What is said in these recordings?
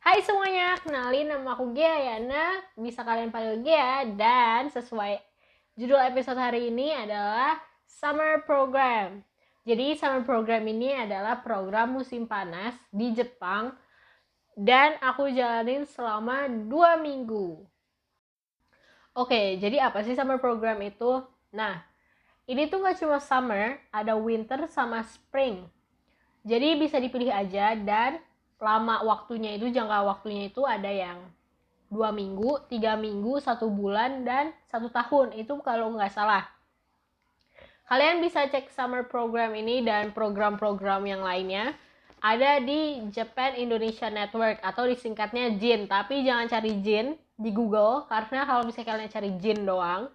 Hai semuanya, kenalin nama aku Gea Yana, bisa kalian panggil Gea dan sesuai judul episode hari ini adalah Summer Program. Jadi Summer Program ini adalah program musim panas di Jepang dan aku jalanin selama dua minggu. Oke, jadi apa sih Summer Program itu? Nah, ini tuh gak cuma summer, ada winter sama spring. Jadi bisa dipilih aja dan lama waktunya itu jangka waktunya itu ada yang dua minggu, tiga minggu, satu bulan dan satu tahun itu kalau nggak salah. Kalian bisa cek summer program ini dan program-program yang lainnya ada di Japan Indonesia Network atau disingkatnya JIN. Tapi jangan cari JIN di Google karena kalau misalnya kalian cari JIN doang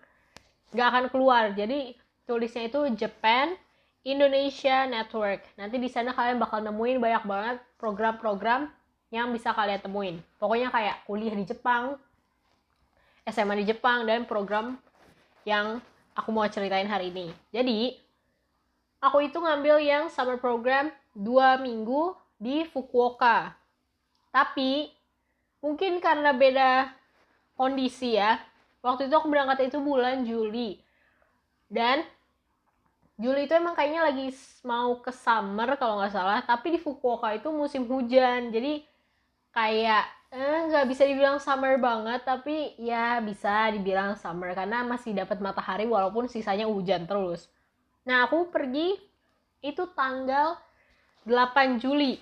nggak akan keluar. Jadi tulisnya itu Japan Indonesia Network. Nanti di sana kalian bakal nemuin banyak banget program-program yang bisa kalian temuin. Pokoknya kayak kuliah di Jepang, SMA di Jepang, dan program yang aku mau ceritain hari ini. Jadi, aku itu ngambil yang summer program dua minggu di Fukuoka. Tapi, mungkin karena beda kondisi ya, waktu itu aku berangkat itu bulan Juli. Dan Juli itu emang kayaknya lagi mau ke summer kalau nggak salah tapi di Fukuoka itu musim hujan. Jadi kayak eh, nggak bisa dibilang summer banget tapi ya bisa dibilang summer karena masih dapat matahari walaupun sisanya hujan terus. Nah aku pergi itu tanggal 8 Juli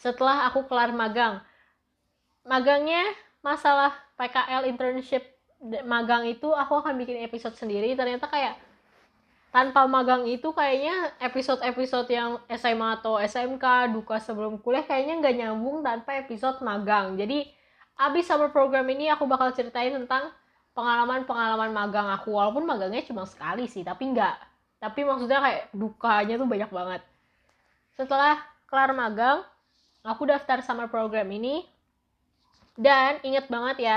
setelah aku kelar magang. Magangnya masalah PKL internship magang itu aku akan bikin episode sendiri. Ternyata kayak tanpa magang itu kayaknya episode-episode yang SMA atau SMK duka sebelum kuliah kayaknya nggak nyambung tanpa episode magang. Jadi abis summer program ini aku bakal ceritain tentang pengalaman-pengalaman magang aku. Walaupun magangnya cuma sekali sih tapi nggak. Tapi maksudnya kayak dukanya tuh banyak banget. Setelah kelar magang aku daftar summer program ini. Dan inget banget ya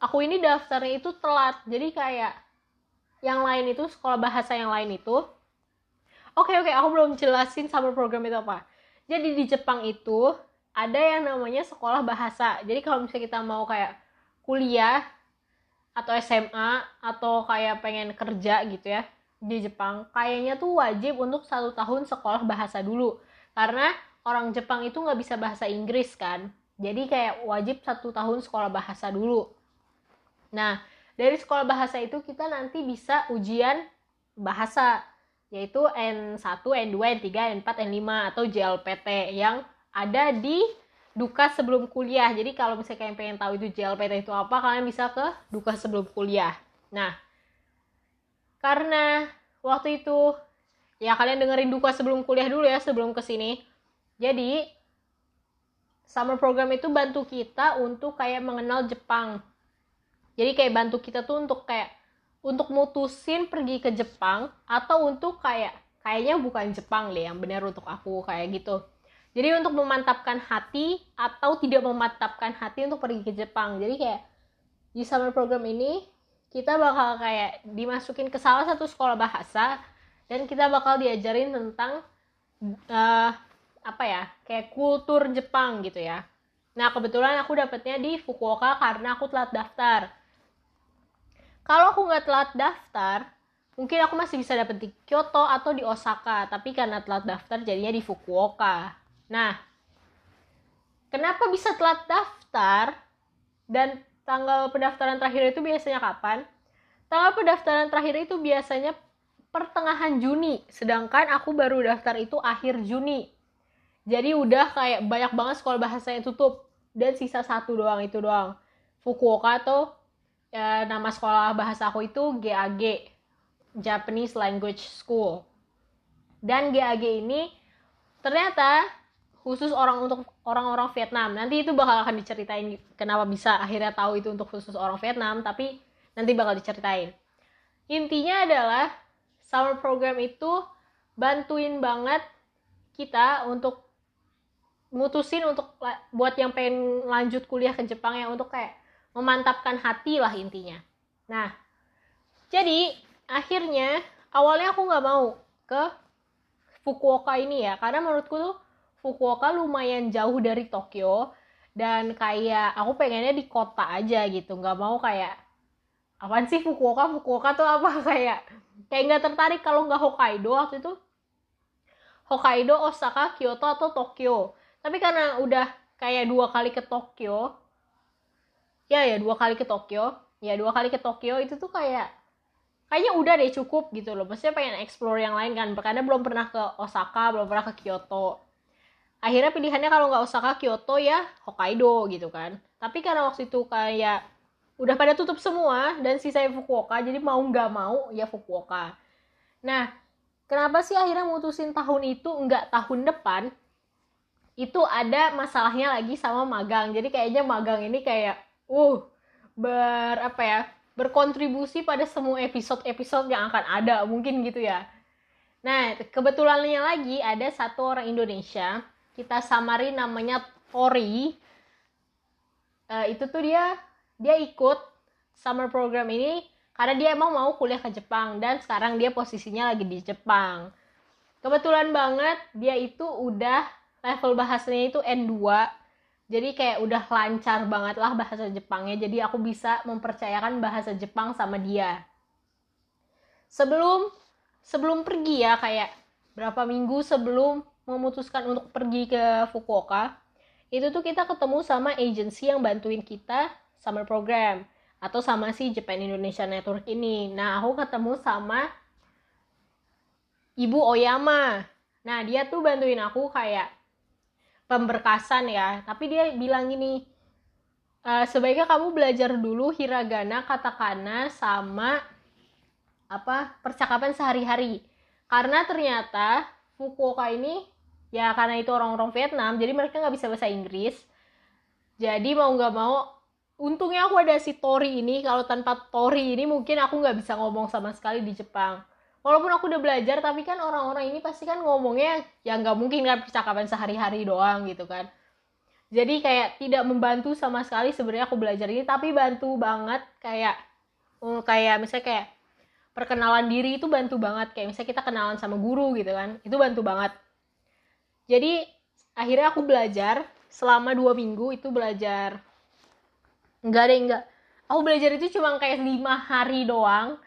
aku ini daftarnya itu telat. Jadi kayak yang lain itu sekolah bahasa yang lain itu oke oke aku belum jelasin summer program itu apa. Jadi di Jepang itu ada yang namanya sekolah bahasa. Jadi kalau misalnya kita mau kayak kuliah atau SMA atau kayak pengen kerja gitu ya di Jepang kayaknya tuh wajib untuk satu tahun sekolah bahasa dulu. Karena orang Jepang itu nggak bisa bahasa Inggris kan. Jadi kayak wajib satu tahun sekolah bahasa dulu. Nah dari sekolah bahasa itu kita nanti bisa ujian bahasa yaitu N1, N2, N3, N4, N5 atau JLPT yang ada di Duka sebelum kuliah. Jadi kalau misalnya kalian pengen tahu itu JLPT itu apa, kalian bisa ke Duka sebelum kuliah. Nah, karena waktu itu ya kalian dengerin Duka sebelum kuliah dulu ya sebelum ke sini. Jadi summer program itu bantu kita untuk kayak mengenal Jepang jadi kayak bantu kita tuh untuk kayak untuk mutusin pergi ke Jepang atau untuk kayak kayaknya bukan Jepang deh yang benar untuk aku kayak gitu. Jadi untuk memantapkan hati atau tidak memantapkan hati untuk pergi ke Jepang. Jadi kayak di summer program ini kita bakal kayak dimasukin ke salah satu sekolah bahasa dan kita bakal diajarin tentang uh, apa ya kayak kultur Jepang gitu ya. Nah kebetulan aku dapetnya di Fukuoka karena aku telat daftar kalau aku nggak telat daftar mungkin aku masih bisa dapet di Kyoto atau di Osaka. Tapi karena telat daftar jadinya di Fukuoka. Nah kenapa bisa telat daftar? Dan tanggal pendaftaran terakhir itu biasanya kapan? Tanggal pendaftaran terakhir itu biasanya pertengahan Juni. Sedangkan aku baru daftar itu akhir Juni. Jadi udah kayak banyak banget sekolah bahasa yang tutup. Dan sisa satu doang itu doang. Fukuoka atau ya, nama sekolah bahasa aku itu GAG Japanese Language School. Dan GAG ini ternyata khusus orang untuk orang-orang Vietnam. Nanti itu bakal akan diceritain kenapa bisa akhirnya tahu itu untuk khusus orang Vietnam tapi nanti bakal diceritain. Intinya adalah summer program itu bantuin banget kita untuk mutusin untuk buat yang pengen lanjut kuliah ke Jepang ya untuk kayak memantapkan hati lah intinya. Nah, jadi akhirnya awalnya aku nggak mau ke Fukuoka ini ya, karena menurutku tuh Fukuoka lumayan jauh dari Tokyo dan kayak aku pengennya di kota aja gitu nggak mau kayak apaan sih Fukuoka? Fukuoka tuh apa? Kayak kayak nggak tertarik kalau nggak Hokkaido waktu itu. Hokkaido Osaka Kyoto atau Tokyo. Tapi karena udah kayak dua kali ke Tokyo ya ya dua kali ke Tokyo. Ya dua kali ke Tokyo itu tuh kayak kayaknya udah deh cukup gitu loh. Maksudnya pengen explore yang lain kan. Karena belum pernah ke Osaka belum pernah ke Kyoto. Akhirnya pilihannya kalau nggak Osaka Kyoto ya Hokkaido gitu kan. Tapi karena waktu itu kayak udah pada tutup semua dan sisanya Fukuoka jadi mau nggak mau ya Fukuoka. Nah kenapa sih akhirnya mutusin tahun itu nggak tahun depan? Itu ada masalahnya lagi sama magang. Jadi kayaknya magang ini kayak uh ber apa ya berkontribusi pada semua episode-episode yang akan ada mungkin gitu ya. Nah kebetulannya lagi ada satu orang Indonesia kita samarin namanya Tori. Uh, itu tuh dia dia ikut summer program ini karena dia emang mau kuliah ke Jepang dan sekarang dia posisinya lagi di Jepang. Kebetulan banget dia itu udah level bahasanya itu N2 jadi kayak udah lancar banget lah bahasa Jepangnya. Jadi aku bisa mempercayakan bahasa Jepang sama dia. Sebelum sebelum pergi ya kayak berapa minggu sebelum memutuskan untuk pergi ke Fukuoka itu tuh kita ketemu sama agency yang bantuin kita summer program atau sama si Japan Indonesia Network ini. Nah aku ketemu sama Ibu Oyama. Nah dia tuh bantuin aku kayak pemberkasan ya. Tapi dia bilang gini e, sebaiknya kamu belajar dulu hiragana katakana sama apa percakapan sehari-hari. Karena ternyata Fukuoka ini ya karena itu orang-orang Vietnam jadi mereka nggak bisa bahasa Inggris. Jadi mau nggak mau untungnya aku ada si Tori ini. Kalau tanpa Tori ini mungkin aku nggak bisa ngomong sama sekali di Jepang walaupun aku udah belajar tapi kan orang-orang ini pasti kan ngomongnya ya nggak mungkin kan percakapan sehari-hari doang gitu kan. Jadi kayak tidak membantu sama sekali sebenarnya aku belajar ini tapi bantu banget kayak oh, kayak misalnya kayak perkenalan diri itu bantu banget. Kayak misalnya kita kenalan sama guru gitu kan itu bantu banget. Jadi akhirnya aku belajar selama dua minggu itu belajar. Enggak deh enggak aku belajar itu cuma kayak lima hari doang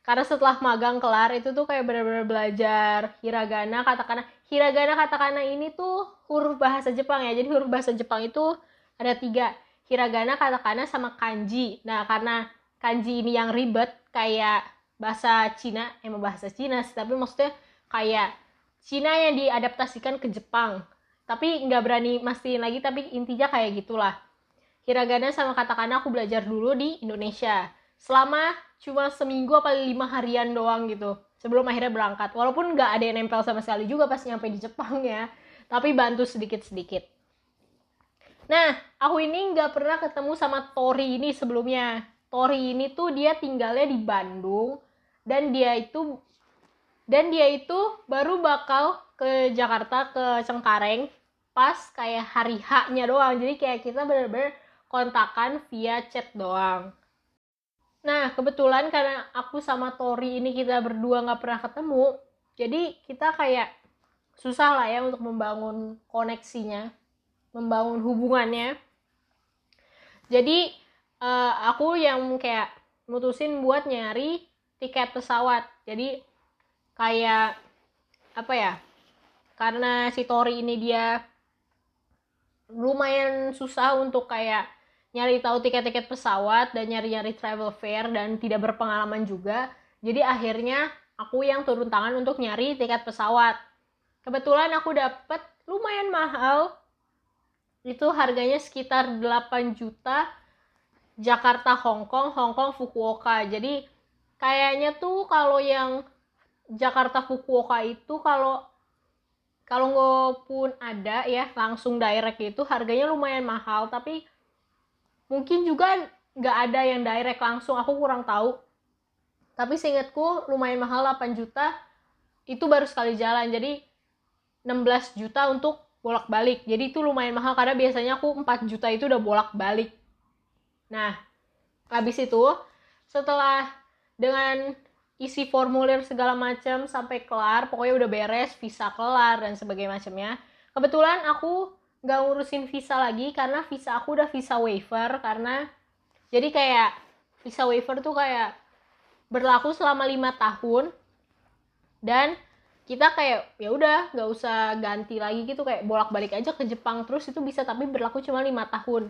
karena setelah magang kelar itu tuh kayak benar-benar belajar hiragana katakana hiragana katakana ini tuh huruf bahasa Jepang ya. Jadi huruf bahasa Jepang itu ada tiga hiragana katakana sama kanji. Nah karena kanji ini yang ribet kayak bahasa Cina emang bahasa Cina sih tapi maksudnya kayak Cina yang diadaptasikan ke Jepang. Tapi nggak berani mastiin lagi tapi intinya kayak gitulah. Hiragana sama katakana aku belajar dulu di Indonesia selama cuma seminggu apa lima harian doang gitu sebelum akhirnya berangkat. Walaupun nggak ada yang nempel sama sekali juga pas nyampe di Jepang ya tapi bantu sedikit-sedikit. Nah aku ini nggak pernah ketemu sama Tori ini sebelumnya. Tori ini tuh dia tinggalnya di Bandung dan dia itu dan dia itu baru bakal ke Jakarta ke Cengkareng pas kayak hari haknya doang. Jadi kayak kita bener-bener kontakan via chat doang Nah, kebetulan karena aku sama Tori ini kita berdua nggak pernah ketemu, jadi kita kayak susah lah ya untuk membangun koneksinya, membangun hubungannya. Jadi, uh, aku yang kayak mutusin buat nyari tiket pesawat. Jadi, kayak apa ya, karena si Tori ini dia lumayan susah untuk kayak nyari tahu tiket-tiket pesawat dan nyari-nyari travel fair dan tidak berpengalaman juga. Jadi akhirnya aku yang turun tangan untuk nyari tiket pesawat. Kebetulan aku dapet lumayan mahal. Itu harganya sekitar 8 juta Jakarta Hongkong, Hongkong Fukuoka. Jadi kayaknya tuh kalau yang Jakarta Fukuoka itu kalau kalau nggak pun ada ya langsung direct itu harganya lumayan mahal tapi mungkin juga nggak ada yang direct langsung aku kurang tahu. Tapi seingatku lumayan mahal 8 juta. Itu baru sekali jalan jadi 16 juta untuk bolak-balik. Jadi itu lumayan mahal karena biasanya aku 4 juta itu udah bolak-balik. Nah habis itu setelah dengan isi formulir segala macam sampai kelar pokoknya udah beres visa kelar dan sebagainya macamnya kebetulan aku nggak ngurusin visa lagi karena visa aku udah visa waiver karena jadi kayak visa waiver tuh kayak berlaku selama lima tahun dan kita kayak ya udah nggak usah ganti lagi gitu kayak bolak balik aja ke Jepang terus itu bisa tapi berlaku cuma lima tahun.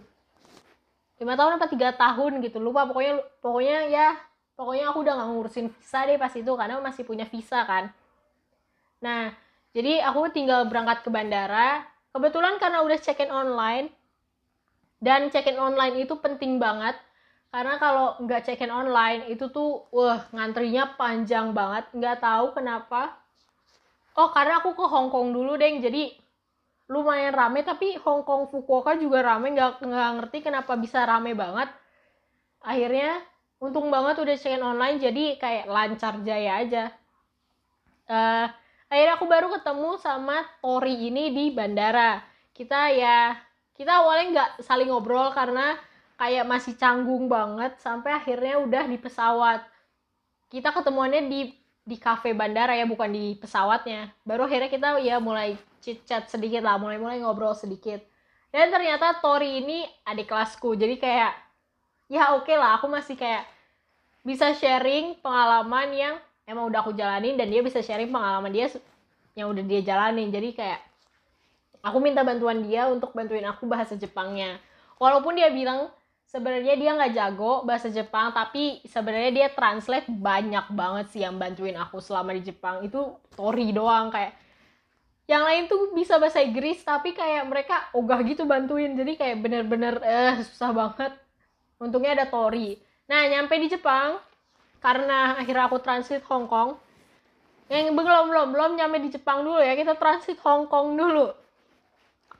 Lima tahun apa tiga tahun gitu lupa pokoknya pokoknya ya pokoknya aku udah nggak ngurusin visa deh pas itu karena masih punya visa kan. Nah jadi aku tinggal berangkat ke bandara kebetulan karena udah check in online dan check in online itu penting banget. Karena kalau nggak check in online itu tuh wah ngantrinya panjang banget. Nggak tahu kenapa. Oh karena aku ke Hong Kong dulu deh jadi lumayan rame tapi Hong Kong Fukuoka juga rame. Nggak nggak ngerti kenapa bisa rame banget. Akhirnya untung banget udah check in online jadi kayak lancar jaya aja. Uh, akhirnya aku baru ketemu sama Tori ini di bandara. Kita ya kita awalnya nggak saling ngobrol karena kayak masih canggung banget sampai akhirnya udah di pesawat. Kita ketemuannya di di kafe bandara ya bukan di pesawatnya. Baru akhirnya kita ya mulai chit chat sedikit lah mulai mulai ngobrol sedikit. Dan ternyata Tori ini adik kelasku jadi kayak ya oke okay lah aku masih kayak bisa sharing pengalaman yang emang udah aku jalanin dan dia bisa sharing pengalaman dia yang udah dia jalanin. Jadi kayak aku minta bantuan dia untuk bantuin aku bahasa Jepangnya. Walaupun dia bilang sebenarnya dia nggak jago bahasa Jepang tapi sebenarnya dia translate banyak banget sih yang bantuin aku selama di Jepang. Itu Tori doang kayak yang lain tuh bisa bahasa Inggris tapi kayak mereka ogah gitu bantuin. Jadi kayak bener-bener eh susah banget. Untungnya ada Tori. Nah nyampe di Jepang karena akhirnya aku transit Hong Kong. Yang belum belum belum nyampe di Jepang dulu ya. Kita transit Hong Kong dulu.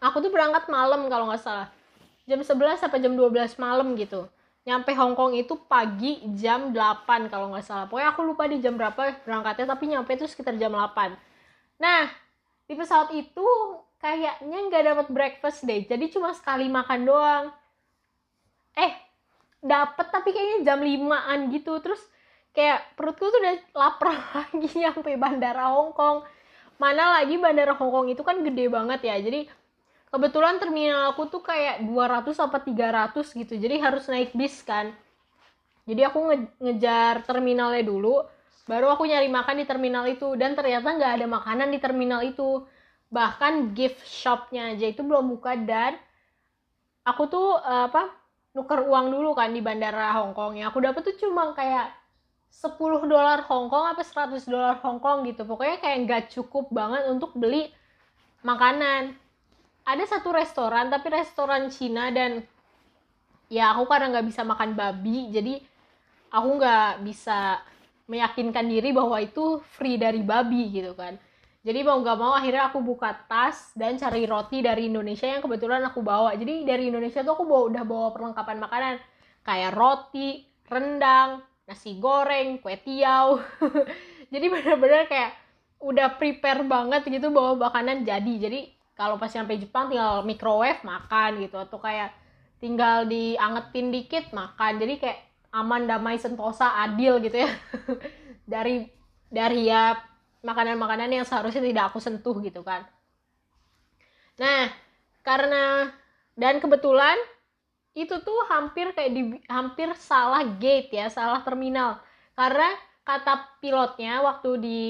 Aku tuh berangkat malam kalau nggak salah. Jam 11 sampai jam 12 malam gitu. Nyampe Hong Kong itu pagi jam 8 kalau nggak salah. Pokoknya aku lupa di jam berapa berangkatnya tapi nyampe itu sekitar jam 8 nah di pesawat itu kayaknya nggak dapat breakfast deh. Jadi cuma sekali makan doang. Eh dapet tapi kayaknya jam 5an gitu. Terus kayak perutku tuh udah lapar lagi nyampe bandara Hong Kong. Mana lagi bandara Hong Kong itu kan gede banget ya. Jadi kebetulan terminal aku tuh kayak 200 apa 300 gitu. Jadi harus naik bis kan. Jadi aku nge ngejar terminalnya dulu baru aku nyari makan di terminal itu. Dan ternyata nggak ada makanan di terminal itu. Bahkan gift shopnya aja itu belum buka. Dan aku tuh uh, apa nuker uang dulu kan di bandara Hong Kong. Ya aku dapet tuh cuma kayak 10 dolar Hong Kong apa 100 dolar Hong Kong gitu. Pokoknya kayak nggak cukup banget untuk beli makanan. Ada satu restoran tapi restoran Cina dan ya aku karena nggak bisa makan babi jadi aku nggak bisa meyakinkan diri bahwa itu free dari babi gitu kan. Jadi mau nggak mau akhirnya aku buka tas dan cari roti dari Indonesia yang kebetulan aku bawa. Jadi dari Indonesia tuh aku bawa udah bawa perlengkapan makanan. Kayak roti rendang nasi goreng kue tiaw. Jadi bener-bener kayak udah prepare banget gitu bawa makanan jadi. Jadi kalau pas sampai Jepang tinggal microwave makan gitu. Atau kayak tinggal diangetin dikit makan. Jadi kayak aman damai sentosa adil gitu ya. Dari dari ya makanan-makanan yang seharusnya tidak aku sentuh gitu kan. Nah karena dan kebetulan itu tuh hampir kayak di hampir salah gate ya salah terminal. Karena kata pilotnya waktu di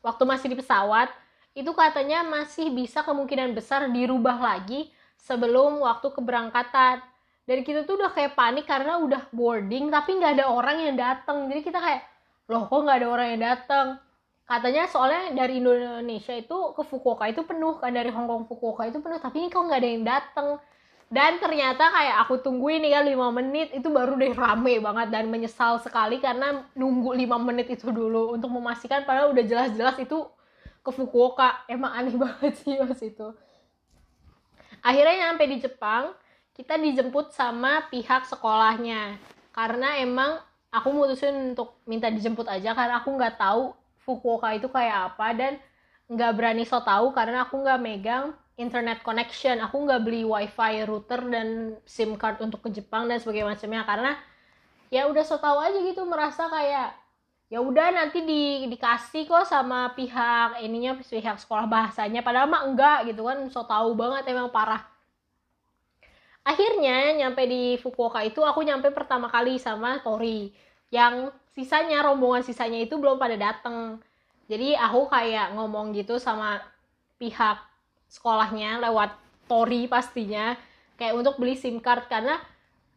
waktu masih di pesawat itu katanya masih bisa kemungkinan besar dirubah lagi sebelum waktu keberangkatan. Dan kita tuh udah kayak panik karena udah boarding tapi nggak ada orang yang datang jadi kita kayak loh kok nggak ada orang yang datang katanya soalnya dari Indonesia itu ke Fukuoka itu penuh kan dari Hong Kong Fukuoka itu penuh tapi ini kok nggak ada yang datang dan ternyata kayak aku tungguin nih kan 5 menit itu baru deh rame banget dan menyesal sekali karena nunggu 5 menit itu dulu untuk memastikan padahal udah jelas-jelas itu ke Fukuoka. Emang aneh banget sih pas itu. Akhirnya nyampe di Jepang kita dijemput sama pihak sekolahnya. Karena emang aku mutusin untuk minta dijemput aja karena aku nggak tahu Fukuoka itu kayak apa dan nggak berani so tahu karena aku nggak megang internet connection. Aku nggak beli wifi router dan sim card untuk ke Jepang dan sebagainya macamnya karena ya udah so tahu aja gitu merasa kayak ya udah nanti di, dikasih kok sama pihak ininya pihak sekolah bahasanya. Padahal mah enggak gitu kan so tahu banget emang parah. Akhirnya nyampe di Fukuoka itu aku nyampe pertama kali sama Tori. Yang sisanya rombongan sisanya itu belum pada dateng. Jadi aku kayak ngomong gitu sama pihak sekolahnya lewat Tori pastinya. Kayak untuk beli SIM card karena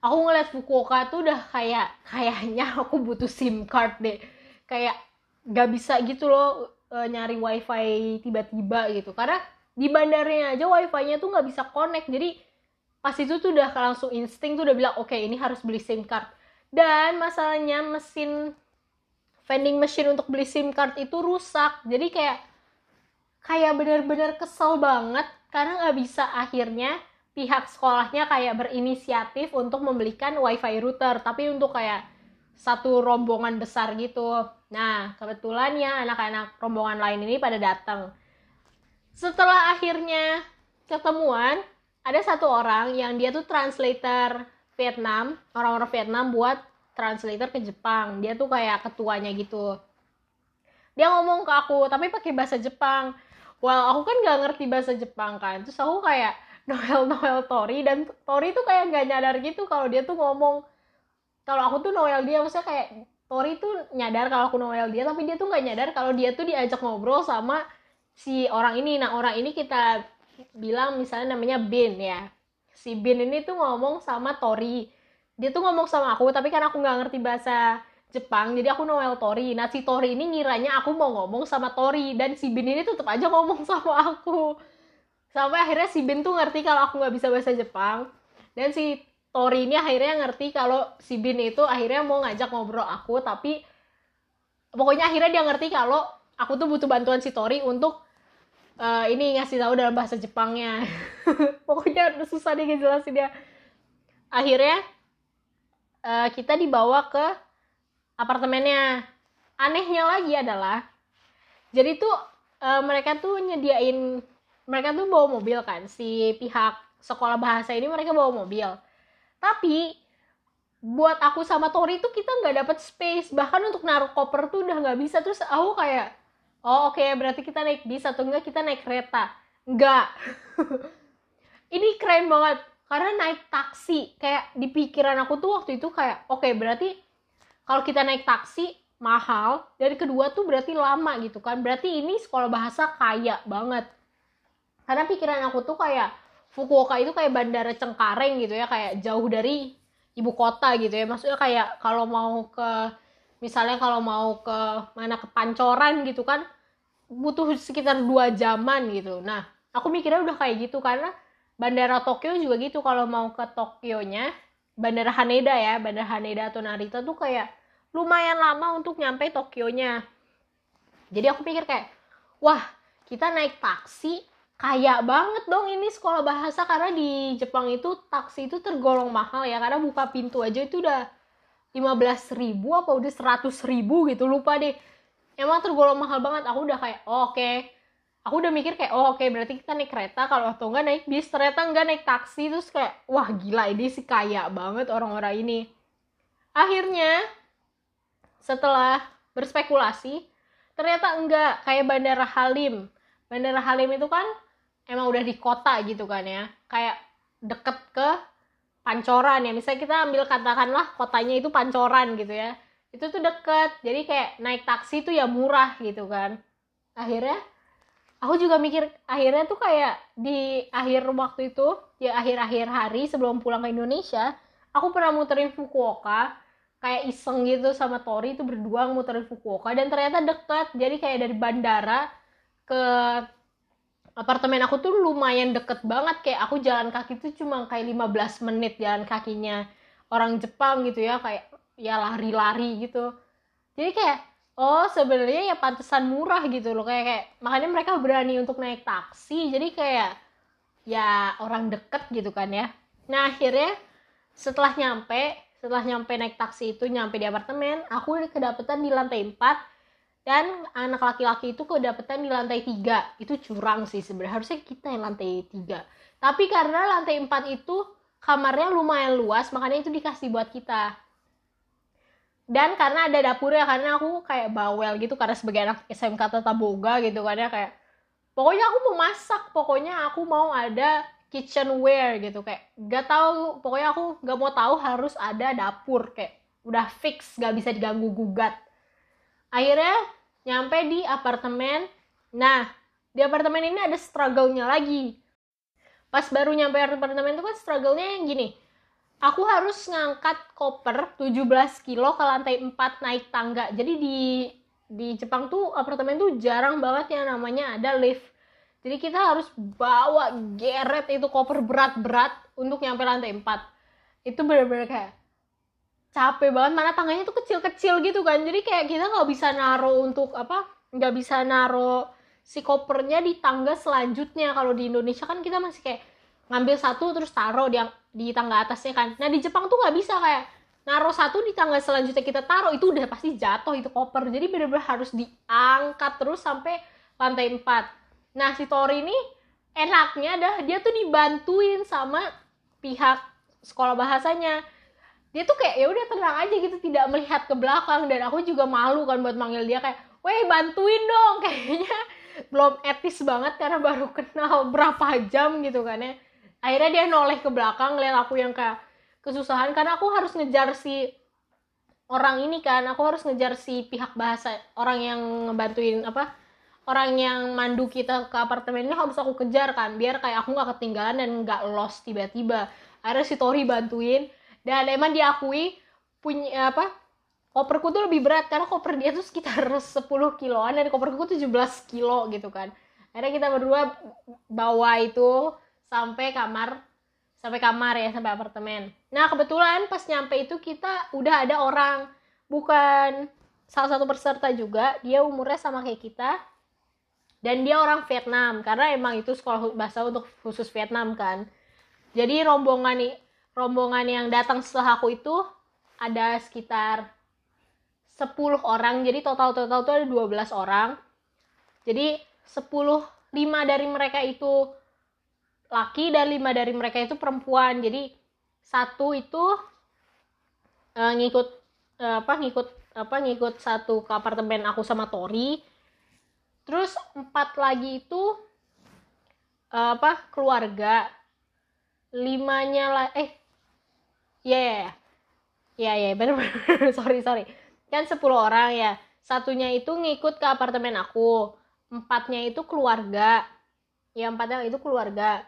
aku ngeliat Fukuoka tuh udah kayak kayaknya aku butuh SIM card deh. Kayak gak bisa gitu loh e, nyari wifi tiba-tiba gitu. Karena di bandaranya aja wifi-nya tuh nggak bisa connect. Jadi pas itu tuh udah langsung insting tuh udah bilang oke okay, ini harus beli SIM card. Dan masalahnya mesin vending machine untuk beli SIM card itu rusak. Jadi kayak kayak bener-bener kesel banget karena nggak bisa akhirnya pihak sekolahnya kayak berinisiatif untuk membelikan wifi router tapi untuk kayak satu rombongan besar gitu. Nah, kebetulan ya anak-anak rombongan lain ini pada datang. Setelah akhirnya ketemuan, ada satu orang yang dia tuh translator Vietnam, orang-orang Vietnam buat translator ke Jepang. Dia tuh kayak ketuanya gitu. Dia ngomong ke aku, tapi pakai bahasa Jepang. Well, aku kan gak ngerti bahasa Jepang kan. Terus aku kayak Noel Noel Tori. Dan Tori tuh kayak gak nyadar gitu kalau dia tuh ngomong. Kalau aku tuh Noel dia maksudnya kayak Tori tuh nyadar kalau aku Noel dia tapi dia tuh nggak nyadar kalau dia tuh diajak ngobrol sama si orang ini. Nah orang ini kita bilang misalnya namanya Bin ya. Si Bin ini tuh ngomong sama Tori. Dia tuh ngomong sama aku tapi kan aku nggak ngerti bahasa Jepang jadi aku Noel Tori. Nah si Tori ini ngiranya aku mau ngomong sama Tori dan si Bin ini tetap aja ngomong sama aku. Sampai akhirnya si Bin tuh ngerti kalau aku nggak bisa bahasa Jepang. Dan si Tori ini akhirnya ngerti kalau si Bin itu akhirnya mau ngajak ngobrol aku tapi pokoknya akhirnya dia ngerti kalau aku tuh butuh bantuan si Tori untuk uh, ini ngasih tahu dalam bahasa Jepangnya. Pokoknya susah deh ngejelasin dia akhirnya uh, kita dibawa ke apartemennya. Anehnya lagi adalah jadi tuh uh, mereka tuh nyediain mereka tuh bawa mobil kan si pihak sekolah bahasa ini mereka bawa mobil. Tapi buat aku sama Tori tuh kita nggak dapet space. Bahkan untuk naruh koper tuh udah nggak bisa. Terus aku kayak oh oke okay, berarti kita naik bis atau enggak kita naik kereta? Enggak ini keren banget. Karena naik taksi kayak di pikiran aku tuh waktu itu kayak oke okay, berarti kalau kita naik taksi mahal. Dari kedua tuh berarti lama gitu kan. Berarti ini sekolah bahasa kaya banget. Karena pikiran aku tuh kayak Fukuoka itu kayak bandara Cengkareng gitu ya. Kayak jauh dari ibu kota gitu ya. Maksudnya kayak kalau mau ke misalnya kalau mau ke mana ke Pancoran gitu kan butuh sekitar dua jaman gitu. Nah aku mikirnya udah kayak gitu karena bandara Tokyo juga gitu. Kalau mau ke Tokyo-nya bandara Haneda ya bandara Haneda atau Narita tuh kayak lumayan lama untuk nyampe Tokyo-nya. Jadi aku pikir kayak wah kita naik taksi kaya banget dong ini sekolah bahasa. Karena di Jepang itu taksi itu tergolong mahal ya karena buka pintu aja itu udah 15 ribu apa udah 100 ribu gitu lupa deh. Emang tergolong mahal banget aku udah kayak oh, oke. okay. Aku udah mikir kayak oh oke okay, berarti kita naik kereta kalau atau enggak naik bis ternyata enggak naik taksi terus kayak wah gila ini sih kaya banget orang-orang ini. Akhirnya setelah berspekulasi ternyata enggak kayak Bandara Halim. Bandara Halim itu kan emang udah di kota gitu kan ya kayak deket ke pancoran ya. Misalnya kita ambil katakanlah kotanya itu pancoran gitu ya itu tuh deket jadi kayak naik taksi tuh ya murah gitu kan. Akhirnya aku juga mikir akhirnya tuh kayak di akhir waktu itu ya akhir-akhir hari sebelum pulang ke Indonesia aku pernah muterin Fukuoka kayak iseng gitu sama Tori itu berdua muterin Fukuoka dan ternyata deket jadi kayak dari bandara ke apartemen aku tuh lumayan deket banget. Kayak aku jalan kaki tuh cuma kayak 15 menit jalan kakinya orang Jepang gitu ya kayak ya lari-lari gitu. Jadi kayak oh sebenarnya ya pantesan murah gitu loh. Kayak kayak makanya mereka berani untuk naik taksi. Jadi kayak ya orang deket gitu kan ya. Nah akhirnya setelah nyampe setelah nyampe naik taksi itu nyampe di apartemen aku kedapetan di lantai 4 dan anak laki-laki itu kedapetan di lantai tiga. Itu curang sih sebenarnya. Harusnya kita yang lantai tiga. Tapi karena lantai empat itu kamarnya lumayan luas makanya itu dikasih buat kita dan karena ada dapurnya karena aku kayak bawel gitu karena sebagai anak SMK Tata Boga gitu kan ya kayak pokoknya aku mau masak pokoknya aku mau ada kitchenware gitu kayak gak tahu pokoknya aku gak mau tahu harus ada dapur kayak udah fix gak bisa diganggu gugat. Akhirnya nyampe di apartemen. Nah di apartemen ini ada struggle-nya lagi. Pas baru nyampe apartemen itu kan struggle-nya yang gini aku harus ngangkat koper 17 kilo ke lantai 4 naik tangga. Jadi di di Jepang tuh apartemen tuh jarang banget yang namanya ada lift. Jadi kita harus bawa geret itu koper berat-berat untuk nyampe lantai 4 itu bener-bener kayak capek banget. Mana tangganya tuh kecil-kecil gitu kan. Jadi kayak kita nggak bisa naro untuk apa nggak bisa naro si kopernya di tangga selanjutnya. Kalau di Indonesia kan kita masih kayak ngambil satu terus taruh di di tangga atasnya kan. Nah di Jepang tuh nggak bisa kayak naruh satu di tangga selanjutnya kita taruh itu udah pasti jatuh itu koper. Jadi bener-bener harus diangkat terus sampai lantai 4 nah si Tori ini enaknya dah dia tuh dibantuin sama pihak sekolah bahasanya. Dia tuh kayak ya udah tenang aja gitu tidak melihat ke belakang. Dan aku juga malu kan buat manggil dia kayak weh bantuin dong. Kayaknya belum etis banget karena baru kenal berapa jam gitu kan ya akhirnya dia noleh ke belakang lihat aku yang kayak kesusahan karena aku harus ngejar si orang ini kan. Aku harus ngejar si pihak bahasa orang yang ngebantuin apa orang yang mandu kita ke apartemen ini harus aku kejar kan biar kayak aku nggak ketinggalan dan nggak lost tiba-tiba. Akhirnya si Tori bantuin dan emang diakui punya apa koperku tuh lebih berat karena koper dia tuh sekitar 10 kiloan dan koperku tuh 17 kilo gitu kan. Akhirnya kita berdua bawa itu sampai kamar sampai kamar ya sampai apartemen. Nah kebetulan pas nyampe itu kita udah ada orang. Bukan salah satu peserta juga dia umurnya sama kayak kita. Dan dia orang Vietnam karena emang itu sekolah bahasa untuk khusus Vietnam kan. Jadi rombongan nih rombongan yang datang setelah aku itu ada sekitar 10 orang. Jadi total total itu ada 12 orang. Jadi 10 5 dari mereka itu laki dan 5 dari mereka itu perempuan. Jadi satu itu uh, ngikut uh, apa ngikut apa ngikut satu ke apartemen aku sama Tori. Terus empat lagi itu uh, apa keluarga. Limanya lah eh Iya, yeah, iya, iya, iya, bener, bener, sorry, sorry. Kan 10 orang ya, satunya itu ngikut ke apartemen aku, empatnya itu keluarga, ya empatnya itu keluarga,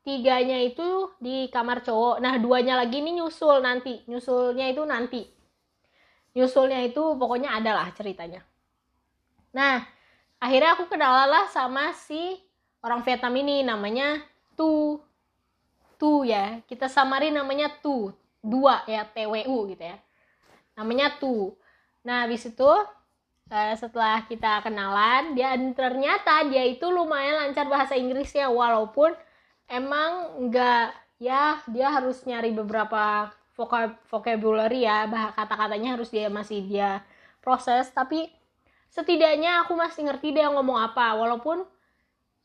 tiganya itu di kamar cowok, nah duanya lagi ini nyusul nanti, nyusulnya itu nanti, nyusulnya itu pokoknya ada lah ceritanya. Nah, akhirnya aku kenalan lah sama si orang Vietnam ini, namanya Tu, Tu ya, kita samarin namanya Tu, dua ya TWU gitu ya. Namanya tu. Nah habis itu uh, setelah kita kenalan dia ternyata dia itu lumayan lancar bahasa Inggrisnya walaupun emang enggak ya dia harus nyari beberapa vocab vocabulary ya kata-katanya harus dia masih dia proses. Tapi setidaknya aku masih ngerti dia ngomong apa. Walaupun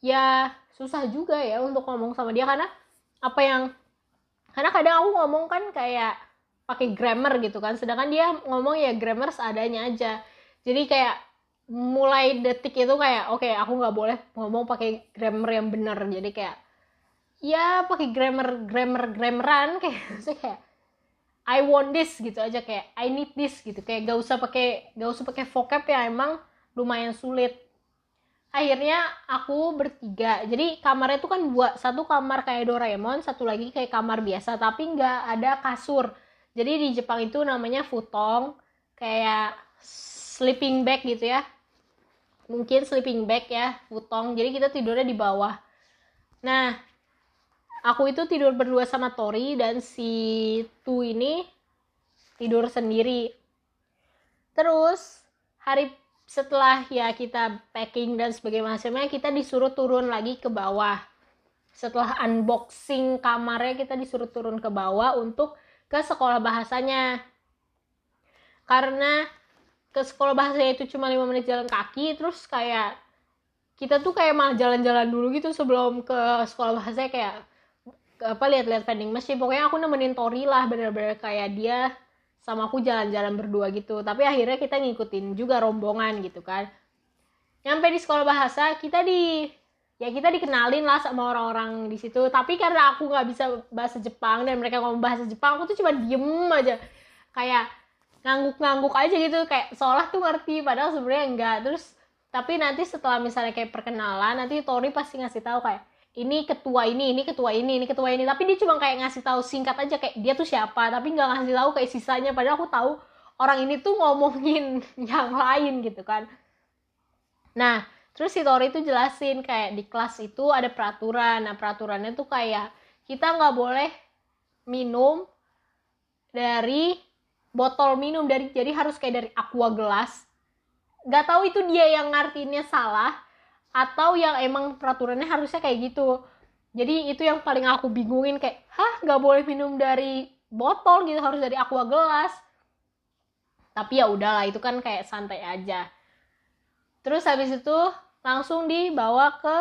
ya susah juga ya untuk ngomong sama dia. Karena apa yang karena kadang aku ngomong kan kayak pakai grammar gitu kan. Sedangkan dia ngomong ya grammar seadanya aja. Jadi kayak mulai detik itu kayak oke okay, aku nggak boleh ngomong pakai grammar yang benar. Jadi kayak ya pakai grammar grammar grammaran kayak sih kayak I want this gitu aja kayak I need this gitu. Kayak gak usah pakai gak usah pakai vocab ya emang lumayan sulit. Akhirnya aku bertiga. Jadi kamarnya tuh kan buat satu kamar kayak Doraemon satu lagi kayak kamar biasa tapi nggak ada kasur. Jadi di Jepang itu namanya futong kayak sleeping bag gitu ya. Mungkin sleeping bag ya futong. Jadi kita tidurnya di bawah. Nah aku itu tidur berdua sama Tori dan si Tu ini tidur sendiri. Terus hari setelah ya kita packing dan sebagainya macamnya kita disuruh turun lagi ke bawah. Setelah unboxing kamarnya kita disuruh turun ke bawah untuk ke sekolah bahasanya. Karena ke sekolah bahasanya itu cuma 5 menit jalan kaki terus kayak kita tuh kayak malah jalan-jalan dulu gitu sebelum ke sekolah bahasa kayak apa lihat-lihat vending machine. Pokoknya aku nemenin Tori lah bener-bener kayak dia sama aku jalan-jalan berdua gitu. Tapi akhirnya kita ngikutin juga rombongan gitu kan. Nyampe di sekolah bahasa kita di ya kita dikenalin lah sama orang-orang di situ. Tapi karena aku nggak bisa bahasa Jepang dan mereka ngomong bahasa Jepang aku tuh cuma diem aja. Kayak ngangguk-ngangguk aja gitu. Kayak seolah tuh ngerti padahal sebenarnya enggak. Terus tapi nanti setelah misalnya kayak perkenalan nanti Tori pasti ngasih tahu kayak ini ketua ini ini ketua ini ini ketua ini. Tapi dia cuma kayak ngasih tahu singkat aja kayak dia tuh siapa tapi nggak ngasih tahu kayak sisanya. Padahal aku tahu orang ini tuh ngomongin yang lain gitu kan. Nah terus si Tori itu jelasin kayak di kelas itu ada peraturan. Nah peraturannya tuh kayak kita nggak boleh minum dari botol minum. Dari jadi harus kayak dari aqua gelas nggak tahu itu dia yang ngartinya salah atau yang emang peraturannya harusnya kayak gitu. Jadi itu yang paling aku bingungin kayak hah nggak boleh minum dari botol gitu harus dari aqua gelas. Tapi ya udahlah itu kan kayak santai aja. Terus habis itu langsung dibawa ke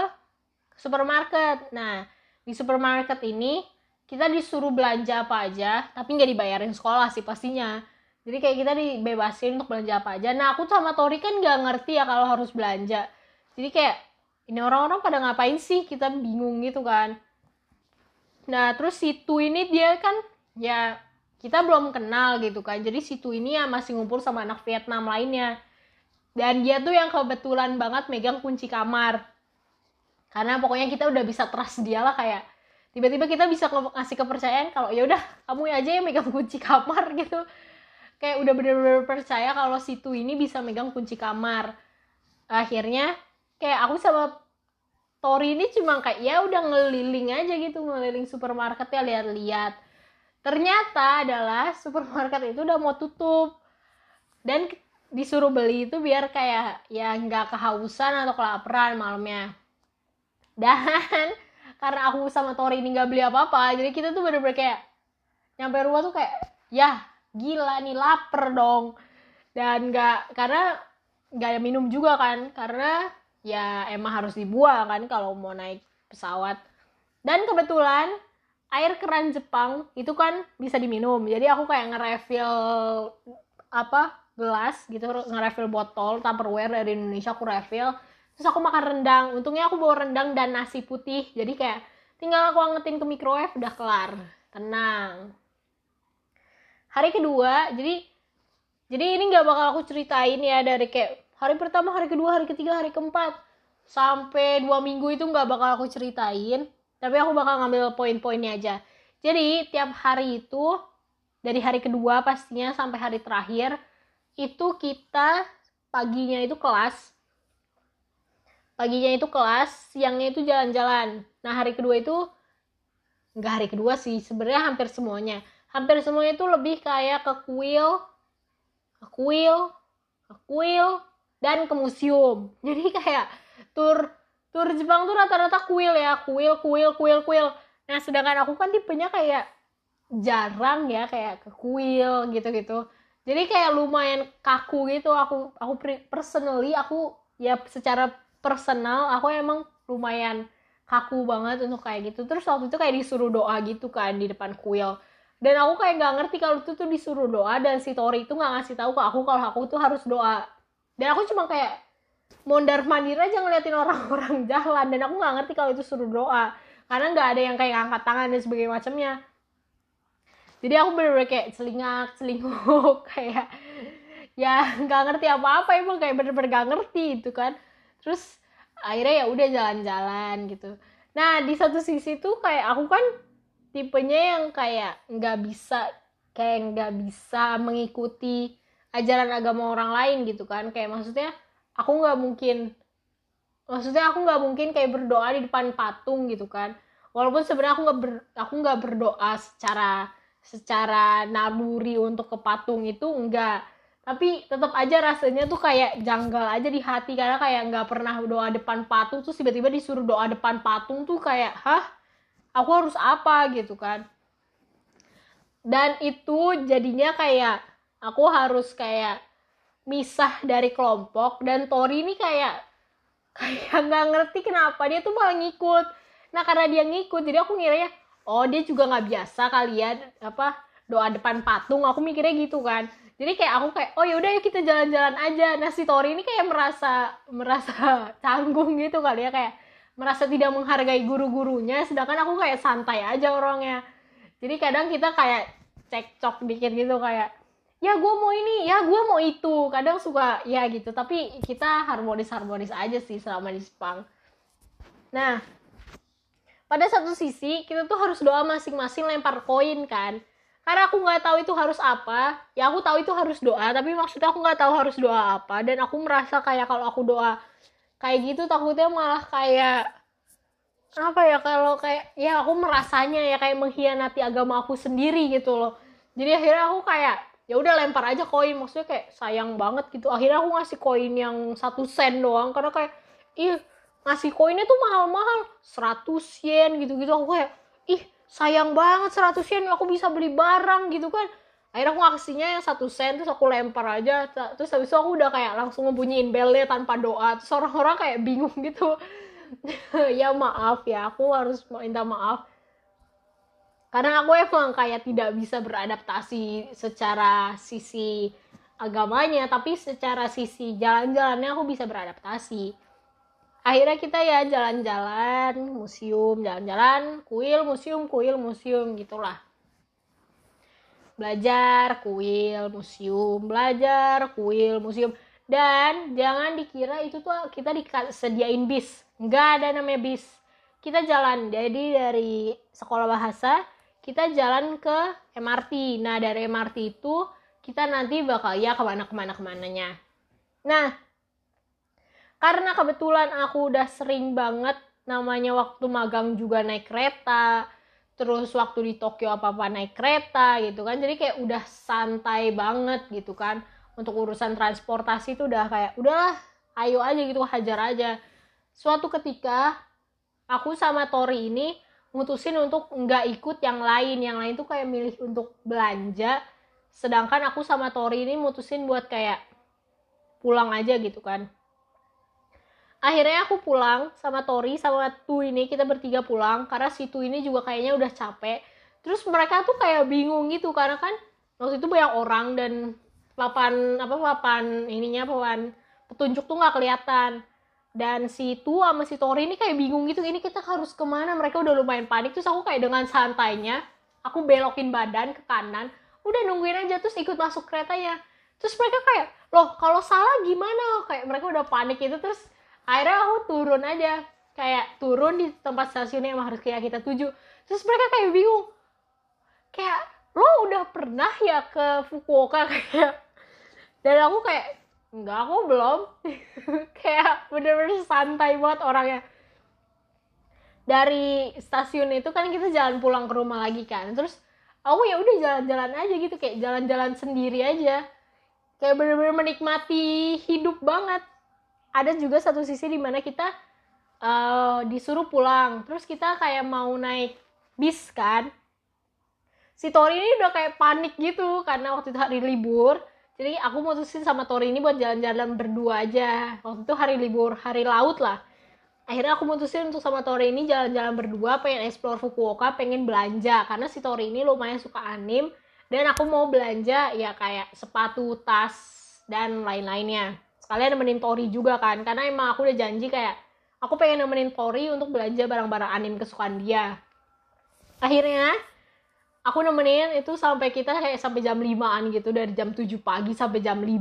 supermarket. Nah di supermarket ini kita disuruh belanja apa aja tapi nggak dibayarin sekolah sih pastinya. Jadi kayak kita dibebasin untuk belanja apa aja. Nah aku sama Tori kan nggak ngerti ya kalau harus belanja jadi kayak ini orang-orang pada ngapain sih? Kita bingung gitu kan. Nah terus situ ini dia kan ya kita belum kenal gitu kan. Jadi situ ini ya masih ngumpul sama anak Vietnam lainnya. Dan dia tuh yang kebetulan banget megang kunci kamar. Karena pokoknya kita udah bisa trust dia lah kayak tiba-tiba kita bisa ngasih kepercayaan kalau ya udah kamu aja yang megang kunci kamar gitu. Kayak udah bener-bener percaya kalau situ ini bisa megang kunci kamar. Akhirnya kayak aku sama Tori ini cuma kayak ya udah ngeliling aja gitu ngeliling supermarket ya lihat-lihat. Ternyata adalah supermarket itu udah mau tutup. Dan disuruh beli itu biar kayak ya nggak kehausan atau kelaparan malamnya. Dan karena aku sama Tori ini nggak beli apa-apa jadi kita tuh bener-bener kayak nyampe rumah tuh kayak ya gila nih lapar dong. Dan nggak karena nggak ada minum juga kan karena ya emang harus dibuang kan kalau mau naik pesawat. Dan kebetulan air keran Jepang itu kan bisa diminum. Jadi aku kayak nge-refill apa gelas gitu nge-refill botol tupperware dari Indonesia aku refill. Terus aku makan rendang. Untungnya aku bawa rendang dan nasi putih. Jadi kayak tinggal aku angetin ke microwave udah kelar. Tenang. Hari kedua jadi jadi ini nggak bakal aku ceritain ya dari kayak hari pertama hari kedua hari ketiga hari keempat. Sampai dua minggu itu nggak bakal aku ceritain. Tapi aku bakal ngambil poin-poinnya aja. Jadi tiap hari itu dari hari kedua pastinya sampai hari terakhir itu kita paginya itu kelas. Paginya itu kelas siangnya itu jalan-jalan. Nah hari kedua itu nggak hari kedua sih sebenarnya hampir semuanya. Hampir semuanya itu lebih kayak ke kuil ke kuil ke kuil dan ke museum. Jadi kayak tur tur Jepang tuh rata-rata kuil ya. Kuil kuil kuil kuil. Nah sedangkan aku kan tipenya kayak jarang ya kayak ke kuil gitu-gitu. Jadi kayak lumayan kaku gitu. Aku aku personally aku ya secara personal aku emang lumayan kaku banget untuk kayak gitu. Terus waktu itu kayak disuruh doa gitu kan di depan kuil. Dan aku kayak nggak ngerti kalau itu tuh disuruh doa dan si Tori itu nggak ngasih tahu ke aku kalau aku tuh harus doa dan aku cuma kayak mondar mandir aja ngeliatin orang-orang jalan. Dan aku nggak ngerti kalau itu suruh doa. Karena nggak ada yang kayak angkat tangan dan sebagainya macamnya. Jadi aku bener-bener kayak celingak celinguk kayak ya nggak ngerti apa-apa. Emang kayak bener-bener gak ngerti itu kan. Terus akhirnya ya udah jalan-jalan gitu. Nah di satu sisi tuh kayak aku kan tipenya yang kayak nggak bisa kayak nggak bisa mengikuti ajaran agama orang lain gitu kan. Kayak maksudnya aku nggak mungkin maksudnya aku nggak mungkin kayak berdoa di depan patung gitu kan. Walaupun sebenarnya aku nggak ber, aku nggak berdoa secara secara naluri untuk ke patung itu enggak tapi tetap aja rasanya tuh kayak janggal aja di hati. Karena kayak nggak pernah doa depan patung tuh tiba-tiba disuruh doa depan patung tuh kayak hah? Aku harus apa? gitu kan. Dan itu jadinya kayak aku harus kayak misah dari kelompok dan Tori ini kayak kayak nggak ngerti kenapa dia tuh malah ngikut. Nah karena dia ngikut jadi aku ngiranya oh dia juga nggak biasa kalian ya, apa doa depan patung. Aku mikirnya gitu kan. Jadi kayak aku kayak oh yaudah yuk kita jalan-jalan aja. Nah si Tori ini kayak merasa merasa canggung gitu kali ya kayak merasa tidak menghargai guru-gurunya sedangkan aku kayak santai aja orangnya. Jadi kadang kita kayak cekcok dikit gitu kayak ya gue mau ini ya gue mau itu. Kadang suka ya gitu. Tapi kita harmonis harmonis aja sih selama di Jepang. Nah pada satu sisi kita tuh harus doa masing-masing lempar koin kan. Karena aku nggak tahu itu harus apa. Ya aku tahu itu harus doa tapi maksudnya aku nggak tahu harus doa apa. Dan aku merasa kayak kalau aku doa kayak gitu takutnya malah kayak apa ya kalau kayak ya aku merasanya ya kayak mengkhianati agama aku sendiri gitu loh. Jadi akhirnya aku kayak ya udah lempar aja koin. Maksudnya kayak sayang banget gitu. Akhirnya aku ngasih koin yang satu sen doang. Karena kayak ih ngasih koinnya tuh mahal-mahal. 100 yen gitu-gitu. Aku kayak ih sayang banget 100 yen. Aku bisa beli barang gitu kan. Akhirnya aku ngasihnya yang satu sen terus aku lempar aja. Terus habis itu aku udah kayak langsung ngebunyiin belnya tanpa doa. Terus orang-orang kayak bingung gitu. Ya maaf ya. Aku harus minta maaf karena aku emang kayak tidak bisa beradaptasi secara sisi agamanya tapi secara sisi jalan-jalannya aku bisa beradaptasi. Akhirnya kita ya jalan-jalan museum jalan-jalan kuil museum kuil museum gitulah. Belajar kuil museum belajar kuil museum. Dan jangan dikira itu tuh kita disediain bis. Nggak ada namanya bis. Kita jalan. Jadi dari sekolah bahasa kita jalan ke MRT. Nah, dari MRT itu kita nanti bakal ya ke mana ke mana ke mananya. Nah, karena kebetulan aku udah sering banget namanya waktu magang juga naik kereta, terus waktu di Tokyo apa-apa naik kereta gitu kan. Jadi kayak udah santai banget gitu kan. Untuk urusan transportasi itu udah kayak udahlah, ayo aja gitu hajar aja. Suatu ketika aku sama Tori ini mutusin untuk nggak ikut yang lain. Yang lain tuh kayak milih untuk belanja. Sedangkan aku sama Tori ini mutusin buat kayak pulang aja gitu kan. Akhirnya aku pulang sama Tori sama Tu ini kita bertiga pulang. Karena si Tu ini juga kayaknya udah capek. Terus mereka tuh kayak bingung gitu karena kan waktu itu banyak orang dan papan apa papan ininya papan petunjuk tuh nggak kelihatan dan si Tu sama si Tori ini kayak bingung gitu ini kita harus ke mana? Mereka udah lumayan panik. Terus aku kayak dengan santainya aku belokin badan ke kanan udah nungguin aja terus ikut masuk kereta ya terus mereka kayak loh kalau salah gimana? Kayak mereka udah panik itu terus akhirnya aku turun aja. Kayak turun di tempat stasiunnya yang harus kayak kita tuju. Terus mereka kayak bingung. Kayak lo udah pernah ya ke Fukuoka? Kayak dan aku kayak enggak aku belum. Kayak bener-bener santai banget orangnya. Dari stasiun itu kan kita jalan pulang ke rumah lagi kan. Terus aku ya udah jalan-jalan aja gitu kayak jalan-jalan sendiri aja. Kayak bener-bener menikmati hidup banget. Ada juga satu sisi di mana kita uh, disuruh pulang. Terus kita kayak mau naik bis kan. Si Tori ini udah kayak panik gitu karena waktu itu hari libur jadi aku mutusin sama Tori ini buat jalan-jalan berdua aja. Waktu itu hari libur hari laut lah. Akhirnya aku mutusin untuk sama Tori ini jalan-jalan berdua pengen explore Fukuoka pengen belanja. Karena si Tori ini lumayan suka anim dan aku mau belanja ya kayak sepatu tas dan lain-lainnya. Sekalian nemenin Tori juga kan karena emang aku udah janji kayak aku pengen nemenin Tori untuk belanja barang-barang anim kesukaan dia. Akhirnya aku nemenin itu sampai kita kayak sampai jam 5an gitu dari jam 7 pagi sampai jam 5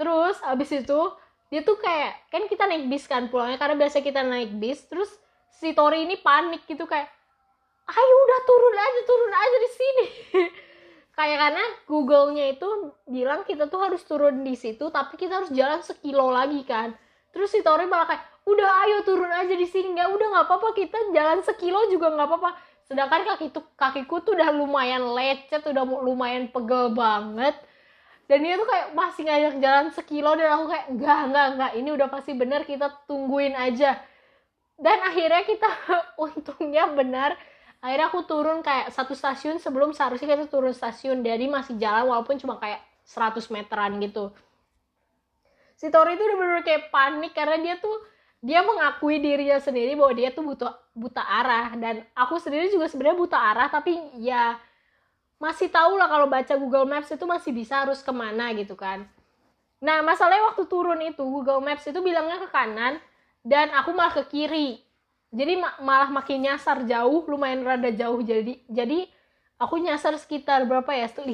terus abis itu dia tuh kayak kan kita naik bis kan pulangnya karena biasa kita naik bis terus si Tori ini panik gitu kayak ayo udah turun aja turun aja di sini. Kayak karena Google-nya itu bilang kita tuh harus turun di situ tapi kita harus jalan sekilo lagi kan. Terus si Tori malah kayak udah ayo turun aja di sini. Nggak udah nggak apa-apa kita jalan sekilo juga nggak apa-apa sedangkan kaki tuh kakiku tuh udah lumayan lecet udah lumayan pegel banget. Dan dia tuh kayak masih ngajak jalan sekilo dan aku kayak enggak enggak enggak ini udah pasti bener kita tungguin aja. Dan akhirnya kita untungnya benar akhirnya aku turun kayak satu stasiun sebelum seharusnya kita turun stasiun. Jadi masih jalan walaupun cuma kayak 100 meteran gitu. Si Tori itu udah bener, -bener kayak panik karena dia tuh dia mengakui dirinya sendiri bahwa dia tuh butuh buta arah. Dan aku sendiri juga sebenarnya buta arah tapi ya masih tahu lah kalau baca Google Maps itu masih bisa harus ke mana gitu kan. Nah masalahnya waktu turun itu Google Maps itu bilangnya ke kanan dan aku malah ke kiri. Jadi malah makin nyasar jauh lumayan rada jauh. Jadi jadi aku nyasar sekitar berapa ya? 100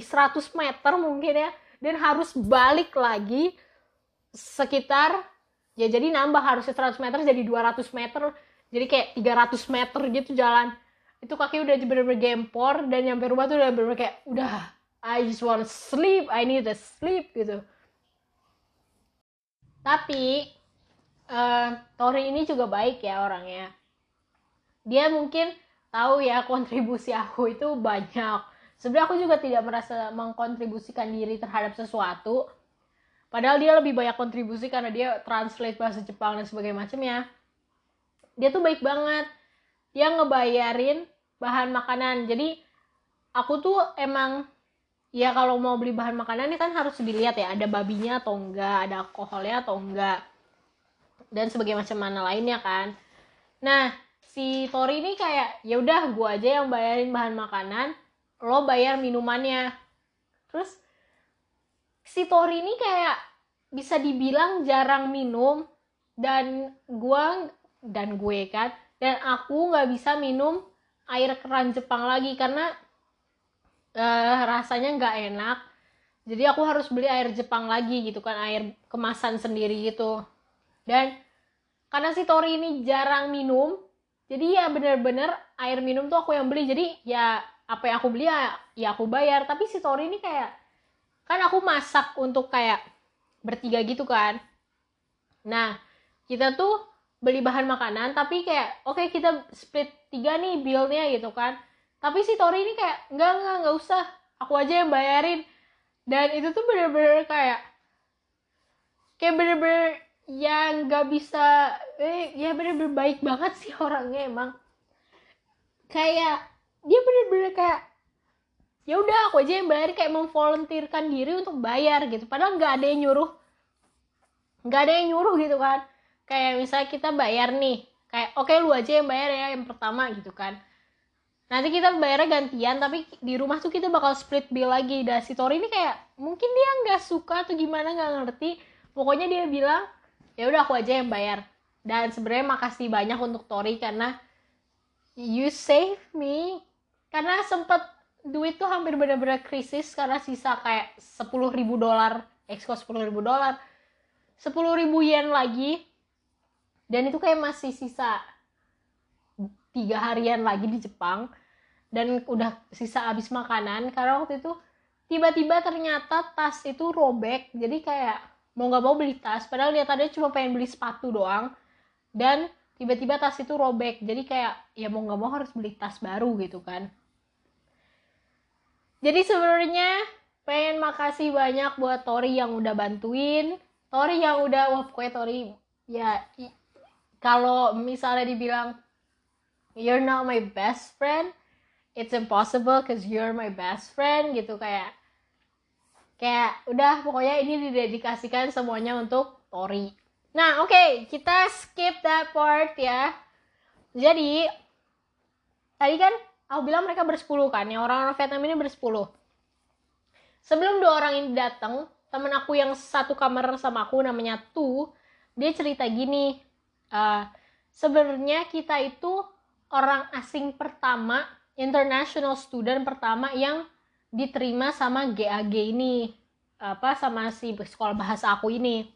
meter mungkin ya. Dan harus balik lagi sekitar ya jadi nambah harusnya 100 meter jadi 200 meter. Jadi kayak 300 meter gitu jalan. Itu kaki udah bener-bener gempor dan nyampe rumah tuh udah bener-bener kayak udah I just want sleep. I need to sleep gitu. Tapi uh, Tori ini juga baik ya orangnya. Dia mungkin tahu ya kontribusi aku itu banyak. Sebenarnya aku juga tidak merasa mengkontribusikan diri terhadap sesuatu padahal dia lebih banyak kontribusi karena dia translate bahasa Jepang dan sebagainya macamnya. Dia tuh baik banget. Dia ngebayarin bahan makanan. Jadi aku tuh emang ya kalau mau beli bahan makanan ini kan harus dilihat ya ada babinya atau enggak ada alkoholnya atau enggak dan sebagai macam mana lainnya kan. Nah si Tori ini kayak ya udah gua aja yang bayarin bahan makanan lo bayar minumannya. Terus si Tori ini kayak bisa dibilang jarang minum dan gua dan gue kan dan aku nggak bisa minum air keran Jepang lagi karena uh, rasanya nggak enak. Jadi aku harus beli air Jepang lagi gitu kan air kemasan sendiri gitu. Dan karena si Tori ini jarang minum jadi ya bener-bener air minum tuh aku yang beli. Jadi ya apa yang aku beli ya, ya aku bayar. Tapi si Tori ini kayak kan aku masak untuk kayak bertiga gitu kan. Nah kita tuh beli bahan makanan tapi kayak oke okay, kita split tiga nih billnya gitu kan. Tapi si Tori ini kayak enggak enggak enggak usah. Aku aja yang bayarin. Dan itu tuh bener-bener kayak kayak bener-bener yang nggak bisa eh ya bener-bener baik banget sih orangnya emang. Kayak dia bener-bener kayak ya udah aku aja yang bayar kayak memvolunteerkan diri untuk bayar gitu. Padahal nggak ada yang nyuruh. Nggak ada yang nyuruh gitu kan. Kayak misalnya kita bayar nih kayak oke okay, lu aja yang bayar ya yang pertama gitu kan. Nanti kita bayarnya gantian tapi di rumah tuh kita bakal split bill lagi. Dan si Tori ini kayak mungkin dia nggak suka atau gimana nggak ngerti. Pokoknya dia bilang ya udah aku aja yang bayar. Dan sebenarnya makasih banyak untuk Tori karena you save me. Karena sempet duit tuh hampir bener-bener krisis karena sisa kayak sepuluh ribu dolar exco sepuluh ribu dolar sepuluh ribu yen lagi. Dan itu kayak masih sisa tiga harian lagi di Jepang. Dan udah sisa habis makanan. Karena waktu itu tiba-tiba ternyata tas itu robek. Jadi kayak mau nggak mau beli tas. Padahal dia tadi cuma pengen beli sepatu doang. Dan tiba-tiba tas itu robek. Jadi kayak ya mau nggak mau harus beli tas baru gitu kan jadi sebenarnya pengen makasih banyak buat Tori yang udah bantuin. Tori yang udah wah pokoknya Tori ya kalau misalnya dibilang you're not my best friend it's impossible cause you're my best friend gitu kayak kayak udah pokoknya ini didedikasikan semuanya untuk Tori. Nah oke okay, kita skip that part ya. Jadi tadi kan aku bilang mereka bersepuluh kan yang orang-orang Vietnam ini bersepuluh. Sebelum dua orang ini datang temen aku yang satu kamar sama aku namanya Tu dia cerita gini uh, sebenarnya kita itu orang asing pertama international student pertama yang diterima sama GAG ini apa sama si sekolah bahasa aku ini.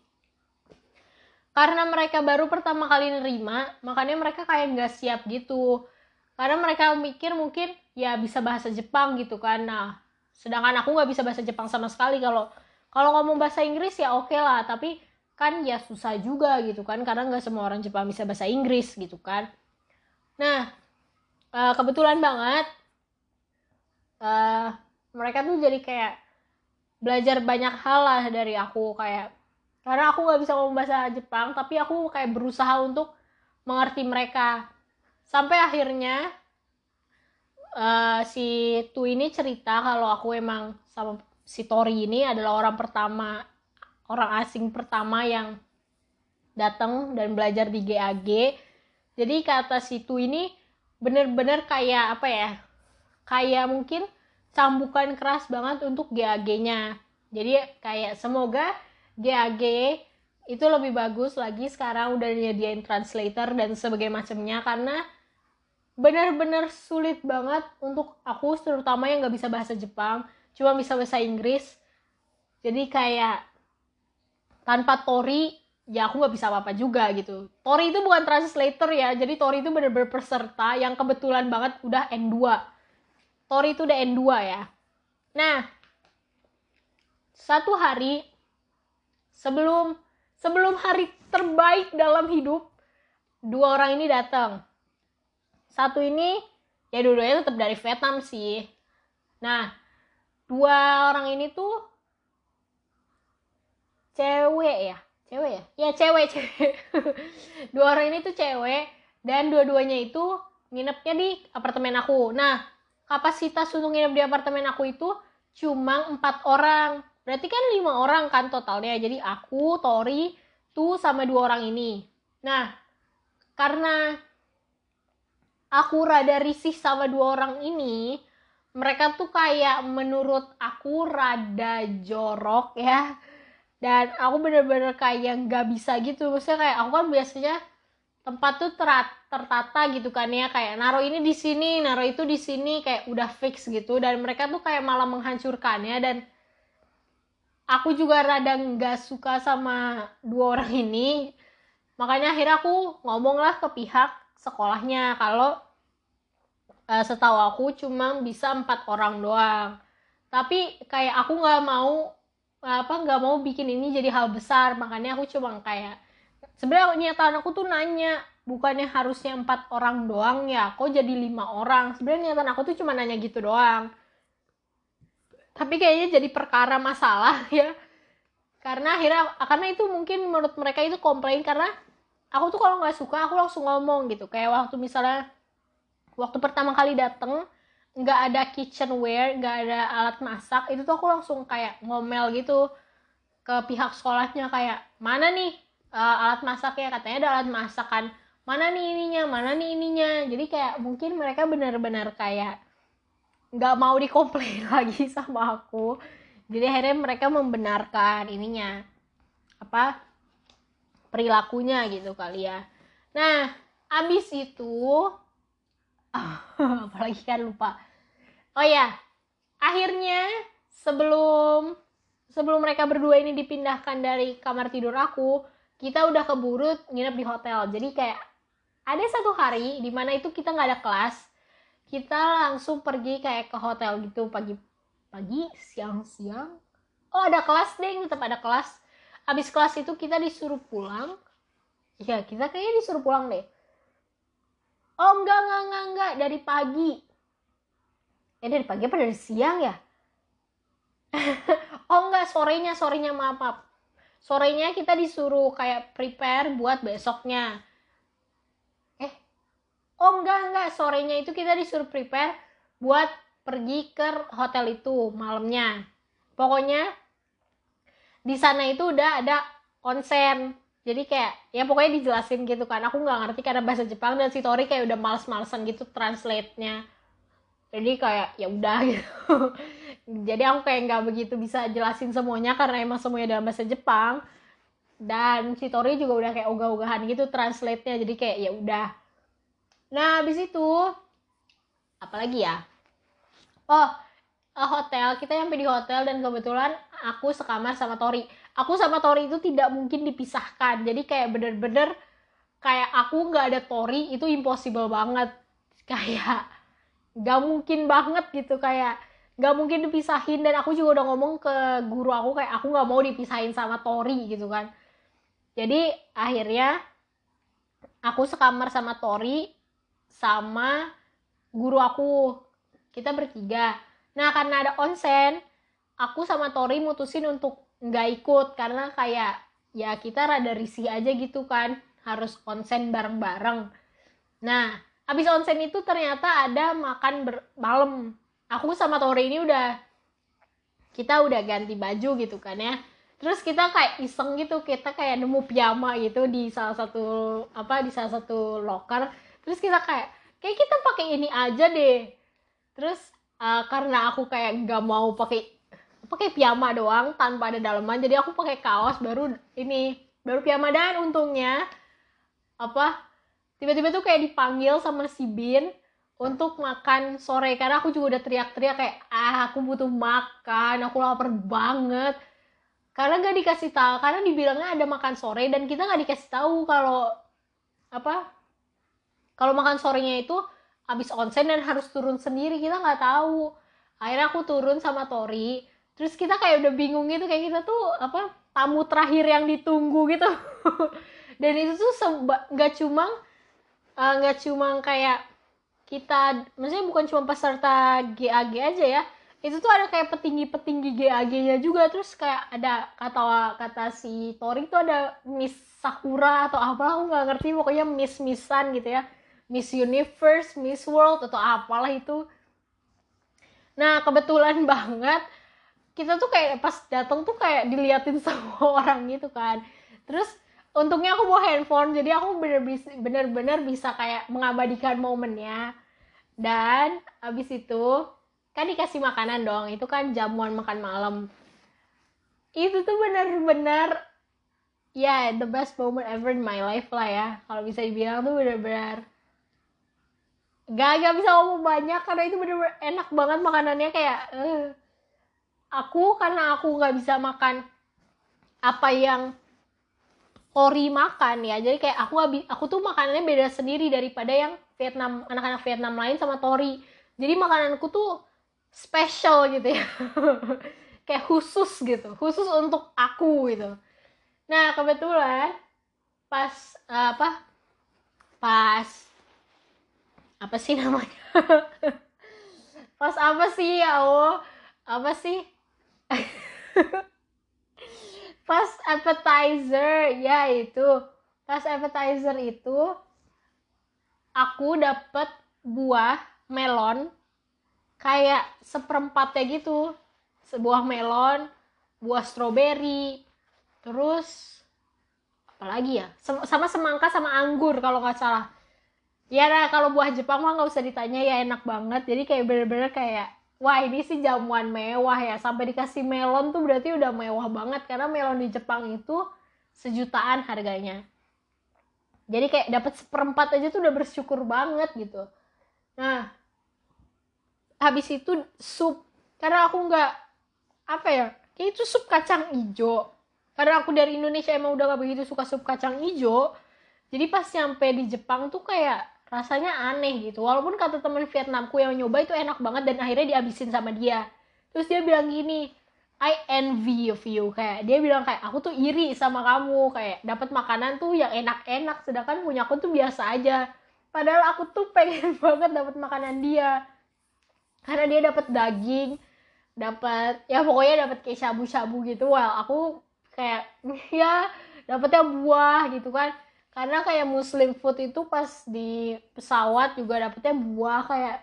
Karena mereka baru pertama kali nerima makanya mereka kayak nggak siap gitu karena mereka mikir mungkin ya bisa bahasa Jepang gitu kan. Nah sedangkan aku nggak bisa bahasa Jepang sama sekali. Kalau kalau ngomong bahasa Inggris ya oke okay lah. Tapi kan ya susah juga gitu kan. Karena nggak semua orang Jepang bisa bahasa Inggris gitu kan. Nah uh, kebetulan banget uh, mereka tuh jadi kayak belajar banyak hal lah dari aku. Kayak karena aku nggak bisa ngomong bahasa Jepang tapi aku kayak berusaha untuk mengerti mereka sampai akhirnya uh, si Tu ini cerita kalau aku emang sama si Tori ini adalah orang pertama orang asing pertama yang datang dan belajar di GAG. Jadi kata situ ini bener-bener kayak apa ya? Kayak mungkin cambukan keras banget untuk GAG-nya. Jadi kayak semoga GAG itu lebih bagus lagi sekarang udah nyediain translator dan sebagainya macamnya karena benar-benar sulit banget untuk aku terutama yang nggak bisa bahasa Jepang cuma bisa bahasa Inggris. Jadi kayak tanpa Tori ya aku nggak bisa apa-apa juga gitu. Tori itu bukan translator ya jadi Tori itu benar-benar peserta yang kebetulan banget udah N2 Tori itu udah N2 ya. Nah satu hari sebelum sebelum hari terbaik dalam hidup dua orang ini datang. Satu ini ya dua-duanya tetap dari Vietnam sih. Nah dua orang ini tuh cewek ya? Cewek ya? Ya cewek cewek. Dua orang ini tuh cewek dan dua-duanya itu nginepnya di apartemen aku. Nah kapasitas untuk nginep di apartemen aku itu cuma empat orang Berarti kan lima orang kan totalnya. Jadi aku, Tori, tuh sama dua orang ini. Nah, karena aku rada risih sama dua orang ini, mereka tuh kayak menurut aku rada jorok ya. Dan aku bener-bener kayak nggak bisa gitu. Maksudnya kayak aku kan biasanya tempat tuh terat, tertata gitu kan ya kayak naruh ini di sini, naruh itu di sini kayak udah fix gitu dan mereka tuh kayak malah menghancurkannya dan aku juga rada nggak suka sama dua orang ini. Makanya akhirnya aku ngomong lah ke pihak sekolahnya kalau uh, setahu aku cuma bisa empat orang doang. Tapi kayak aku nggak mau apa nggak mau bikin ini jadi hal besar. Makanya aku cuma kayak sebenarnya niatan aku tuh nanya bukannya harusnya empat orang doang ya? Kok jadi lima orang? Sebenarnya niatan aku tuh cuma nanya gitu doang tapi kayaknya jadi perkara masalah ya. Karena akhirnya karena itu mungkin menurut mereka itu komplain karena aku tuh kalau nggak suka aku langsung ngomong gitu. Kayak waktu misalnya waktu pertama kali dateng nggak ada kitchenware nggak ada alat masak itu tuh aku langsung kayak ngomel gitu ke pihak sekolahnya kayak mana nih uh, alat masaknya? Katanya ada alat masakan. Mana nih ininya mana nih ininya? Jadi kayak mungkin mereka benar-benar kayak nggak mau dikomplain lagi sama aku. Jadi akhirnya mereka membenarkan ininya apa perilakunya gitu kali ya. Nah abis itu apalagi kan lupa. Oh ya akhirnya sebelum sebelum mereka berdua ini dipindahkan dari kamar tidur aku kita udah keburu nginep di hotel. Jadi kayak ada satu hari di mana itu kita nggak ada kelas kita langsung pergi kayak ke hotel gitu pagi pagi siang siang. Oh ada kelas deh tetap ada kelas. Abis kelas itu kita disuruh pulang. Ya kita kayaknya disuruh pulang deh. Oh enggak enggak enggak enggak. Dari pagi. Eh dari pagi apa dari siang ya? Oh enggak sorenya sorenya maaf, maaf. Sorenya kita disuruh kayak prepare buat besoknya oh enggak enggak. Sorenya itu kita disuruh prepare buat pergi ke hotel itu malamnya. Pokoknya di sana itu udah ada konsen jadi kayak ya pokoknya dijelasin gitu kan. Aku nggak ngerti karena bahasa Jepang dan si Tori kayak udah males-malesan gitu translate-nya. Jadi kayak ya udah gitu. Jadi aku kayak nggak begitu bisa jelasin semuanya karena emang semuanya dalam bahasa Jepang. Dan si Tori juga udah kayak ogah-ogahan gitu translate-nya. Jadi kayak ya udah Nah, habis itu apalagi ya? Oh, hotel. Kita nyampe di hotel dan kebetulan aku sekamar sama Tori. Aku sama Tori itu tidak mungkin dipisahkan. Jadi kayak bener-bener kayak aku nggak ada Tori itu impossible banget. Kayak nggak mungkin banget gitu kayak nggak mungkin dipisahin dan aku juga udah ngomong ke guru aku kayak aku nggak mau dipisahin sama Tori gitu kan jadi akhirnya aku sekamar sama Tori sama guru aku. Kita bertiga. Nah karena ada onsen aku sama Tori mutusin untuk nggak ikut. Karena kayak ya kita rada risih aja gitu kan. Harus onsen bareng-bareng. Nah abis onsen itu ternyata ada makan malam. Aku sama Tori ini udah kita udah ganti baju gitu kan ya. Terus kita kayak iseng gitu. Kita kayak nemu piyama gitu di salah satu apa di salah satu locker terus kita kayak kayak kita pakai ini aja deh. Terus uh, karena aku kayak nggak mau pakai pakai piyama doang tanpa ada daleman jadi aku pakai kaos baru ini baru piyama. Dan untungnya apa tiba-tiba tuh kayak dipanggil sama si Bin untuk makan sore. Karena aku juga udah teriak-teriak kayak ah aku butuh makan aku lapar banget. Karena gak dikasih tahu karena dibilangnya ada makan sore dan kita nggak dikasih tahu kalau apa kalau makan sorenya itu habis onsen dan harus turun sendiri kita nggak tahu. Akhirnya aku turun sama Tori. Terus kita kayak udah bingung gitu kayak kita tuh apa tamu terakhir yang ditunggu gitu. Dan itu tuh nggak cuma eh, nggak uh, cuma kayak kita maksudnya bukan cuma peserta GAG aja ya. Itu tuh ada kayak petinggi-petinggi GAG-nya juga. Terus kayak ada kata kata si Tori tuh ada Miss Sakura atau apa aku nggak ngerti. Pokoknya Miss Missan gitu ya Miss Universe Miss World atau apalah itu. Nah kebetulan banget kita tuh kayak pas datang tuh kayak diliatin sama orang gitu kan. Terus untungnya aku bawa handphone jadi aku bener-bener bisa kayak mengabadikan momennya. Dan abis itu kan dikasih makanan dong itu kan jamuan makan malam. Itu tuh bener-bener ya yeah, the best moment ever in my life lah ya kalau bisa dibilang tuh bener-bener gak gak bisa ngomong banyak karena itu bener-bener enak banget makanannya kayak uh, aku karena aku nggak bisa makan apa yang Ori makan ya. Jadi kayak aku aku tuh makanannya beda sendiri daripada yang Vietnam anak-anak Vietnam lain sama Tori. Jadi makananku tuh special gitu ya. Kayak khusus gitu khusus untuk aku gitu. Nah kebetulan pas uh, apa pas apa sih namanya? Pas apa sih ya oh apa sih? Pas appetizer ya itu. Pas appetizer itu aku dapet buah melon kayak seperempatnya gitu. Sebuah melon buah stroberi terus apalagi ya? Sama semangka sama anggur kalau nggak salah ya nah kalau buah Jepang mah nggak usah ditanya ya enak banget. Jadi kayak bener-bener kayak wah ini sih jamuan mewah ya. Sampai dikasih melon tuh berarti udah mewah banget karena melon di Jepang itu sejutaan harganya. Jadi kayak dapat seperempat aja tuh udah bersyukur banget gitu. Nah habis itu sup. Karena aku nggak apa ya kayak itu sup kacang ijo. Karena aku dari Indonesia emang udah gak begitu suka sup kacang ijo. Jadi pas nyampe di Jepang tuh kayak rasanya aneh gitu. Walaupun kata temen Vietnamku yang nyoba itu enak banget dan akhirnya dihabisin sama dia. Terus dia bilang gini I envy of you. Kayak dia bilang kayak aku tuh iri sama kamu. Kayak dapat makanan tuh yang enak-enak sedangkan punya aku tuh biasa aja. Padahal aku tuh pengen banget dapat makanan dia. Karena dia dapat daging dapat ya pokoknya dapat kayak shabu-shabu gitu. Well aku kayak ya dapatnya buah gitu kan karena kayak muslim food itu pas di pesawat juga dapetnya buah kayak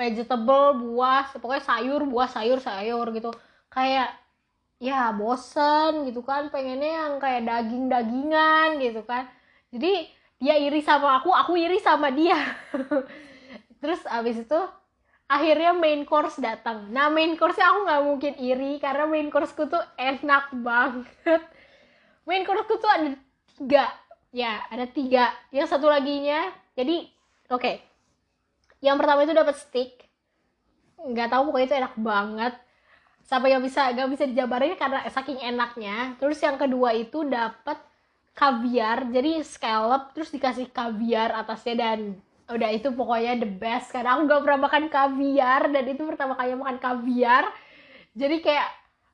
vegetable buah pokoknya sayur buah sayur sayur gitu. Kayak ya bosen gitu kan pengennya yang kayak daging dagingan gitu kan. Jadi dia iri sama aku aku iri sama dia. Terus abis itu akhirnya main course datang. Nah main course-nya aku nggak mungkin iri karena main courseku tuh enak banget. Main courseku tuh ada tiga ya ada tiga. Yang satu laginya jadi oke. Okay. yang pertama itu dapat steak nggak tahu pokoknya itu enak banget. Sampai nggak bisa nggak bisa dijabarin karena saking enaknya. Terus yang kedua itu dapat kaviar jadi scallop terus dikasih kaviar atasnya dan udah itu pokoknya the best. Karena aku gak pernah makan kaviar dan itu pertama kali makan kaviar. Jadi kayak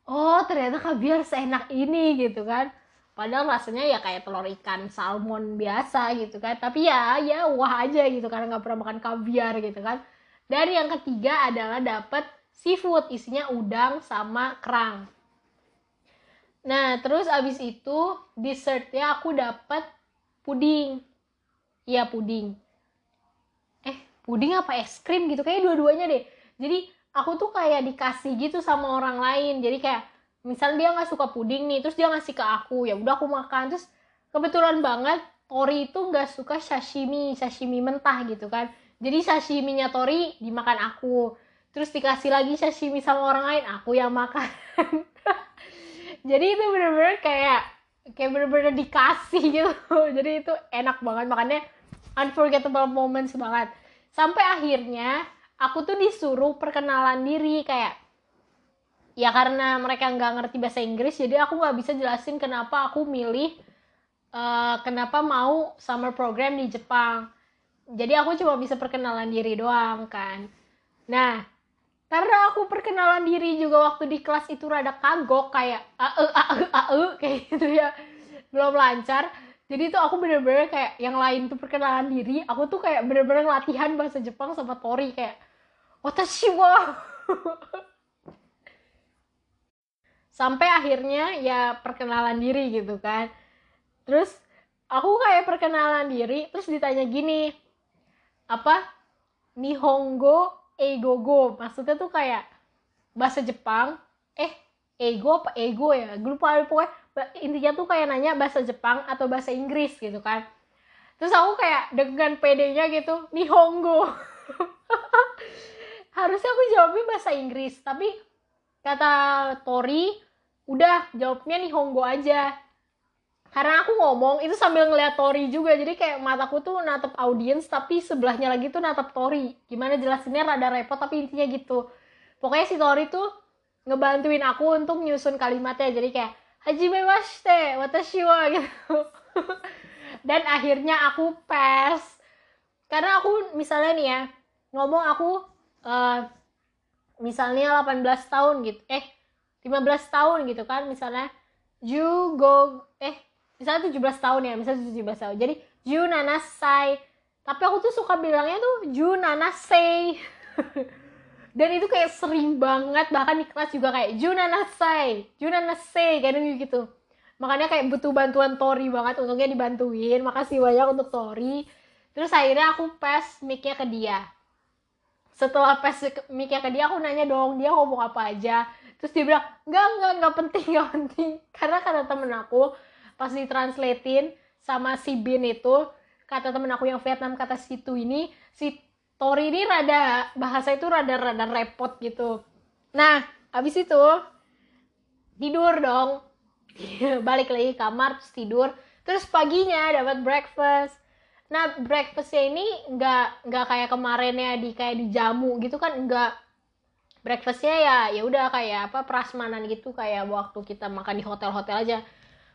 oh ternyata kaviar seenak ini gitu kan padahal rasanya ya kayak telur ikan salmon biasa gitu kan. Tapi ya ya wah aja gitu karena nggak pernah makan kaviar gitu kan. Dan yang ketiga adalah dapat seafood isinya udang sama kerang. Nah terus abis itu dessertnya aku dapat puding. Iya puding. Puding apa es krim gitu? Kayak dua-duanya deh. Jadi aku tuh kayak dikasih gitu sama orang lain. Jadi kayak misal dia nggak suka puding nih terus dia ngasih ke aku ya udah aku makan. Terus kebetulan banget Tori itu nggak suka sashimi sashimi mentah gitu kan. Jadi sashiminya Tori dimakan aku. Terus dikasih lagi sashimi sama orang lain aku yang makan. Jadi itu bener-bener kayak kayak bener-bener dikasih gitu. Jadi itu enak banget makannya unforgettable moments banget. Sampai akhirnya aku tuh disuruh perkenalan diri kayak ya karena mereka nggak ngerti bahasa Inggris jadi aku nggak bisa jelasin kenapa aku milih uh, kenapa mau summer program di Jepang. Jadi aku cuma bisa perkenalan diri doang kan. Nah karena aku perkenalan diri juga waktu di kelas itu rada kagok kayak ae ae ae kayak gitu ya. Belum lancar. Jadi itu aku bener-bener kayak yang lain tuh perkenalan diri aku tuh kayak bener-bener latihan bahasa Jepang sama Tori kayak watashi wa sampai akhirnya ya perkenalan diri gitu kan. Terus aku kayak perkenalan diri terus ditanya gini apa? Nihongo Egogo. Maksudnya tuh kayak bahasa Jepang. Eh ego apa ego ya? Gue lupa pokoknya intinya tuh kayak nanya bahasa Jepang atau bahasa Inggris gitu kan. Terus aku kayak dengan pedenya gitu Nihongo. Harusnya aku jawabnya bahasa Inggris tapi kata Tori udah jawabnya Nihongo aja. Karena aku ngomong itu sambil ngeliat Tori juga. Jadi kayak mataku tuh natap audiens tapi sebelahnya lagi tuh natap Tori. Gimana jelasinnya rada repot tapi intinya gitu. Pokoknya si Tori tuh ngebantuin aku untuk nyusun kalimatnya. Jadi kayak Hajime mashite watashi wa gitu. Dan akhirnya aku pass karena aku misalnya nih ya ngomong aku uh, misalnya 18 tahun gitu. Eh 15 tahun gitu kan misalnya you go eh misalnya 17 tahun ya misalnya 17 tahun. Jadi Ju Nanasai. Tapi aku tuh suka bilangnya tuh Ju Nanasei. Dan itu kayak sering banget bahkan di kelas juga kayak Ju Nanasai Ju Nanasei kayak gitu makanya kayak butuh bantuan Tori banget untungnya dibantuin. Makasih banyak untuk Tori. Terus akhirnya aku pass mic-nya ke dia. Setelah pass mic-nya ke dia aku nanya dong dia ngomong apa aja terus dia bilang enggak enggak enggak penting enggak penting. Karena kata temen aku pas ditranslatein sama si Bin itu kata temen aku yang Vietnam kata situ ini si Tori ini rada bahasa itu rada rada repot gitu. Nah abis itu tidur dong. Balik lagi kamar terus tidur. Terus paginya dapat breakfast. Nah breakfastnya ini nggak nggak kayak kemarin ya di kayak di jamu gitu kan nggak breakfastnya ya ya udah kayak apa prasmanan gitu kayak waktu kita makan di hotel-hotel aja.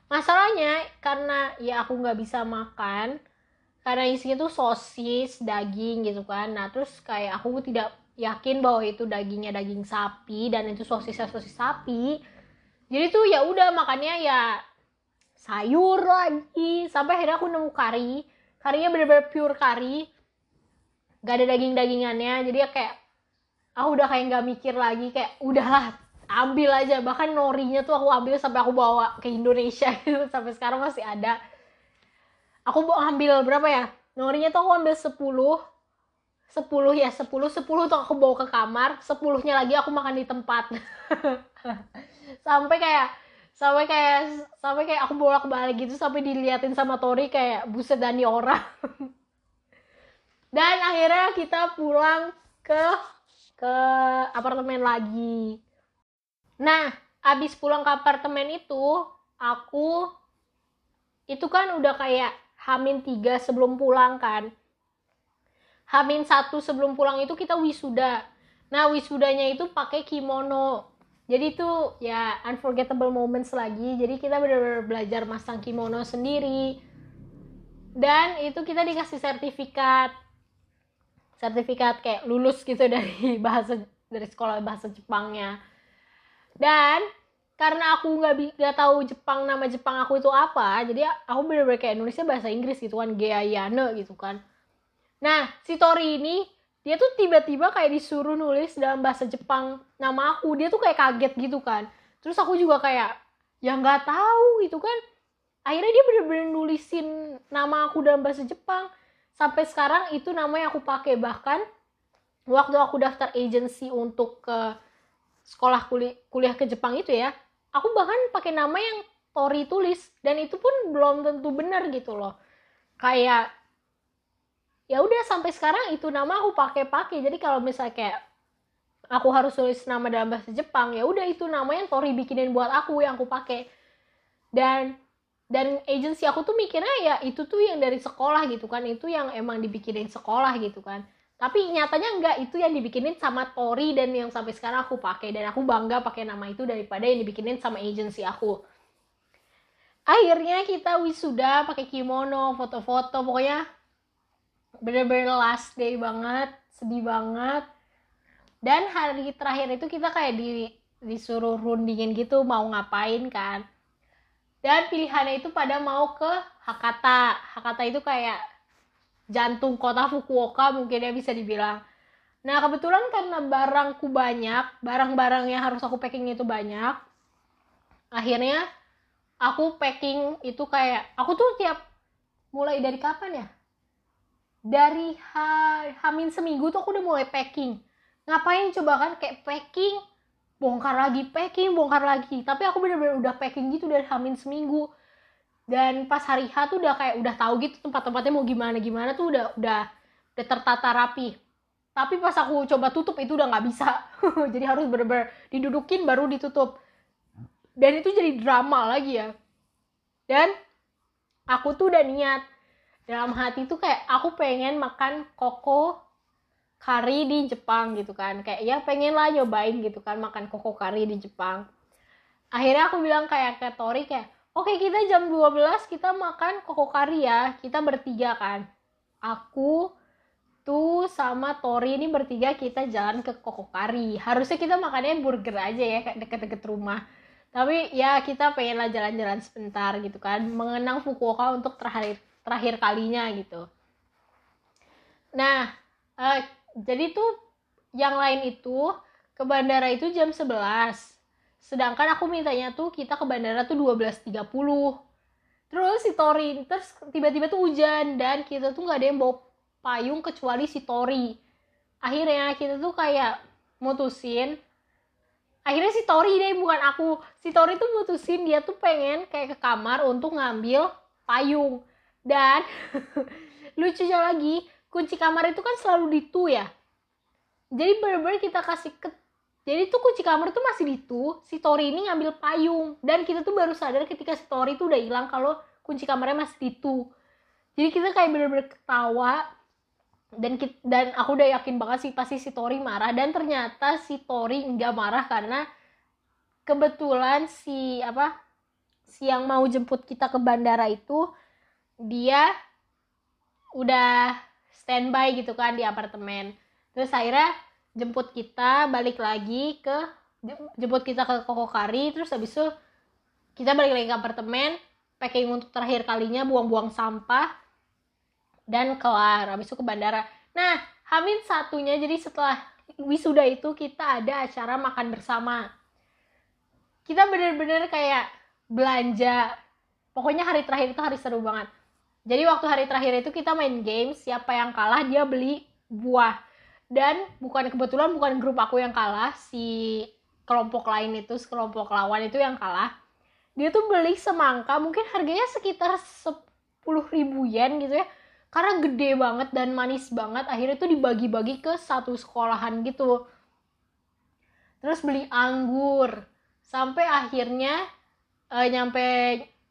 Masalahnya karena ya aku nggak bisa makan karena isinya tuh sosis daging gitu kan. Nah terus kayak aku tidak yakin bahwa itu dagingnya daging sapi dan itu sosisnya sosis sapi. Jadi tuh ya udah makannya ya sayur lagi. Sampai akhirnya aku nemu kari. Karinya bener-bener pure kari. Gak ada daging-dagingannya. Jadi ya kayak aku udah kayak nggak mikir lagi kayak udahlah ambil aja. Bahkan norinya tuh aku ambil sampai aku bawa ke Indonesia gitu. Sampai sekarang masih ada. Aku mau ambil berapa ya? Norinya tuh aku ambil 10 10 ya 10 10 tuh aku bawa ke kamar. 10 nya lagi aku makan di tempat. Sampai kayak sampai kayak sampai kayak aku bolak balik gitu sampai diliatin sama Tori kayak buset dani orang. Dan akhirnya kita pulang ke ke apartemen lagi Nah, abis pulang ke apartemen itu, aku itu kan udah kayak hamin tiga sebelum pulang kan. Hamin satu sebelum pulang itu kita wisuda. Nah, wisudanya itu pakai kimono. Jadi itu ya unforgettable moments lagi. Jadi kita benar-benar belajar masang kimono sendiri. Dan itu kita dikasih sertifikat. Sertifikat kayak lulus gitu dari bahasa dari sekolah bahasa Jepangnya. Dan karena aku nggak nggak tahu Jepang nama Jepang aku itu apa jadi aku bener-bener kayak Indonesia bahasa Inggris gitu kan Geayane gitu kan. Nah si Tori ini dia tuh tiba-tiba kayak disuruh nulis dalam bahasa Jepang nama aku. Dia tuh kayak kaget gitu kan. Terus aku juga kayak ya nggak tahu gitu kan. Akhirnya dia bener-bener nulisin nama aku dalam bahasa Jepang sampai sekarang itu nama yang aku pakai. Bahkan waktu aku daftar agency untuk ke sekolah kuliah, kuliah ke Jepang itu ya aku bahkan pakai nama yang Tori tulis. Dan itu pun belum tentu benar gitu loh. Kayak ya udah sampai sekarang itu nama aku pakai pakai jadi kalau misalnya kayak aku harus tulis nama dalam bahasa Jepang ya udah itu namanya Tori bikinin buat aku yang aku pakai. Dan dan agensi aku tuh mikirnya ya itu tuh yang dari sekolah gitu kan itu yang emang dibikinin sekolah gitu kan. Tapi nyatanya enggak itu yang dibikinin sama Tori dan yang sampai sekarang aku pakai. Dan aku bangga pakai nama itu daripada yang dibikinin sama agensi aku. Akhirnya kita wisuda pakai kimono foto-foto pokoknya bener-bener last day banget sedih banget. Dan hari terakhir itu kita kayak di disuruh rundingin gitu mau ngapain kan dan pilihannya itu pada mau ke Hakata. Hakata itu kayak jantung kota Fukuoka mungkin ya bisa dibilang. Nah kebetulan karena barangku banyak barang-barang yang harus aku packing itu banyak akhirnya aku packing itu kayak aku tuh tiap mulai dari kapan ya? Dari ha, hamin seminggu tuh aku udah mulai packing. Ngapain coba kan? Kayak packing bongkar lagi packing bongkar lagi. Tapi aku bener-bener udah packing gitu dari hamin seminggu. Dan pas hari H tuh udah kayak udah tahu gitu tempat-tempatnya mau gimana gimana tuh udah udah udah tertata rapi. Tapi pas aku coba tutup itu udah nggak bisa. Jadi harus bener-bener didudukin baru ditutup. Dan itu jadi drama lagi ya. Dan aku tuh udah niat. Dalam hati tuh kayak aku pengen makan koko kari di Jepang gitu kan. Kayak ya pengen lah nyobain gitu kan makan koko kari di Jepang. Akhirnya aku bilang kayak ke Tori kayak oke kita jam 12 kita makan koko kari ya kita bertiga kan. Aku tuh sama Tori ini bertiga kita jalan ke koko kari harusnya kita makannya burger aja ya kayak deket-deket rumah. Tapi ya kita pengen lah jalan-jalan sebentar gitu kan mengenang Fukuoka untuk terakhir terakhir kalinya gitu. Nah uh, jadi tuh yang lain itu ke bandara itu jam 11 sedangkan aku mintanya tuh kita ke bandara tuh 12.30 terus si Tori terus tiba-tiba tuh hujan dan kita tuh nggak ada yang bawa payung kecuali si Tori. Akhirnya kita tuh kayak mutusin. Akhirnya si Tori deh bukan aku. Si Tori tuh mutusin dia tuh pengen kayak ke kamar untuk ngambil payung. Dan lucunya lagi kunci kamar itu kan selalu di tu ya. Jadi bener-bener kita kasih ke jadi tuh kunci kamar tuh masih di tu si Tori ini ngambil payung. Dan kita tuh baru sadar ketika si Tori tuh udah hilang kalau kunci kamarnya masih di tu jadi kita kayak bener-bener ketawa. Dan kita, dan aku udah yakin banget sih pasti si Tori marah. Dan ternyata si Tori nggak marah karena kebetulan si apa si yang mau jemput kita ke bandara itu dia udah standby gitu kan di apartemen. Terus akhirnya jemput kita balik lagi ke jemput kita ke Koko Kari terus habis itu kita balik lagi ke apartemen packing untuk terakhir kalinya buang-buang sampah dan kelar. Habis itu ke bandara. Nah Hamin satunya jadi setelah wisuda itu kita ada acara makan bersama. Kita bener-bener kayak belanja. Pokoknya hari terakhir itu hari seru banget jadi waktu hari terakhir itu kita main game, siapa yang kalah dia beli buah. Dan bukan kebetulan bukan grup aku yang kalah, si kelompok lain itu, kelompok lawan itu yang kalah. Dia tuh beli semangka, mungkin harganya sekitar 10 ribu yen gitu ya. Karena gede banget dan manis banget, akhirnya tuh dibagi-bagi ke satu sekolahan gitu. Terus beli anggur, sampai akhirnya uh, nyampe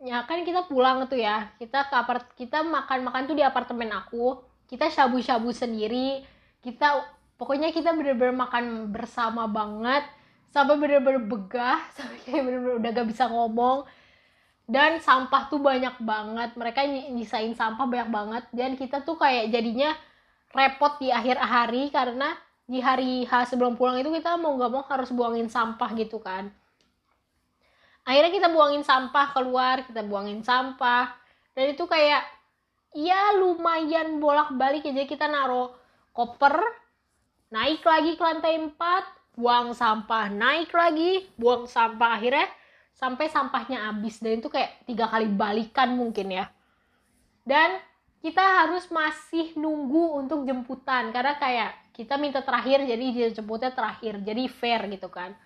ya kan kita pulang tuh ya. Kita ke apart kita makan makan tuh di apartemen aku. Kita shabu shabu sendiri. Kita pokoknya kita bener-bener makan bersama banget. Sampai bener-bener begah sampai bener-bener udah gak bisa ngomong. Dan sampah tuh banyak banget. Mereka nyisain sampah banyak banget. Dan kita tuh kayak jadinya repot di akhir hari. Karena di hari H sebelum pulang itu kita mau gak mau harus buangin sampah gitu kan akhirnya kita buangin sampah keluar kita buangin sampah. Dan itu kayak ya lumayan bolak-balik ya. Jadi kita naruh koper naik lagi ke lantai 4 buang sampah naik lagi buang sampah. Akhirnya sampai sampahnya habis. Dan itu kayak tiga kali balikan mungkin ya. Dan kita harus masih nunggu untuk jemputan. Karena kayak kita minta terakhir jadi jemputnya terakhir. Jadi fair gitu kan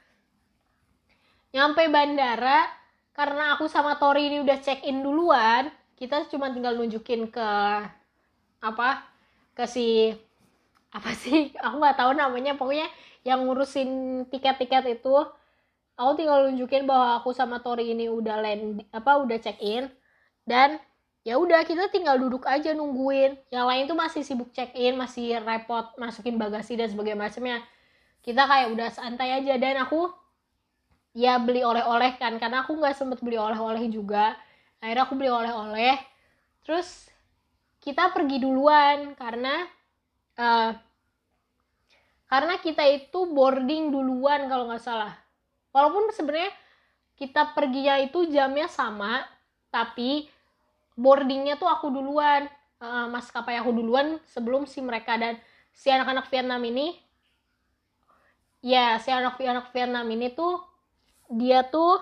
nyampe bandara karena aku sama Tori ini udah check in duluan kita cuma tinggal nunjukin ke apa ke si apa sih aku nggak tahu namanya pokoknya yang ngurusin tiket-tiket itu aku tinggal nunjukin bahwa aku sama Tori ini udah land apa udah check in dan ya udah kita tinggal duduk aja nungguin. Yang lain tuh masih sibuk check in masih repot masukin bagasi dan sebagainya macamnya. Kita kayak udah santai aja dan aku ya beli oleh-oleh kan. Karena aku nggak sempet beli oleh-oleh juga. Akhirnya aku beli oleh-oleh. Terus kita pergi duluan karena uh, karena kita itu boarding duluan kalau nggak salah. Walaupun sebenarnya kita perginya itu jamnya sama tapi boardingnya tuh aku duluan. Uh, maskapai aku duluan sebelum si mereka dan si anak-anak Vietnam ini. Ya si anak-anak Vietnam ini tuh dia tuh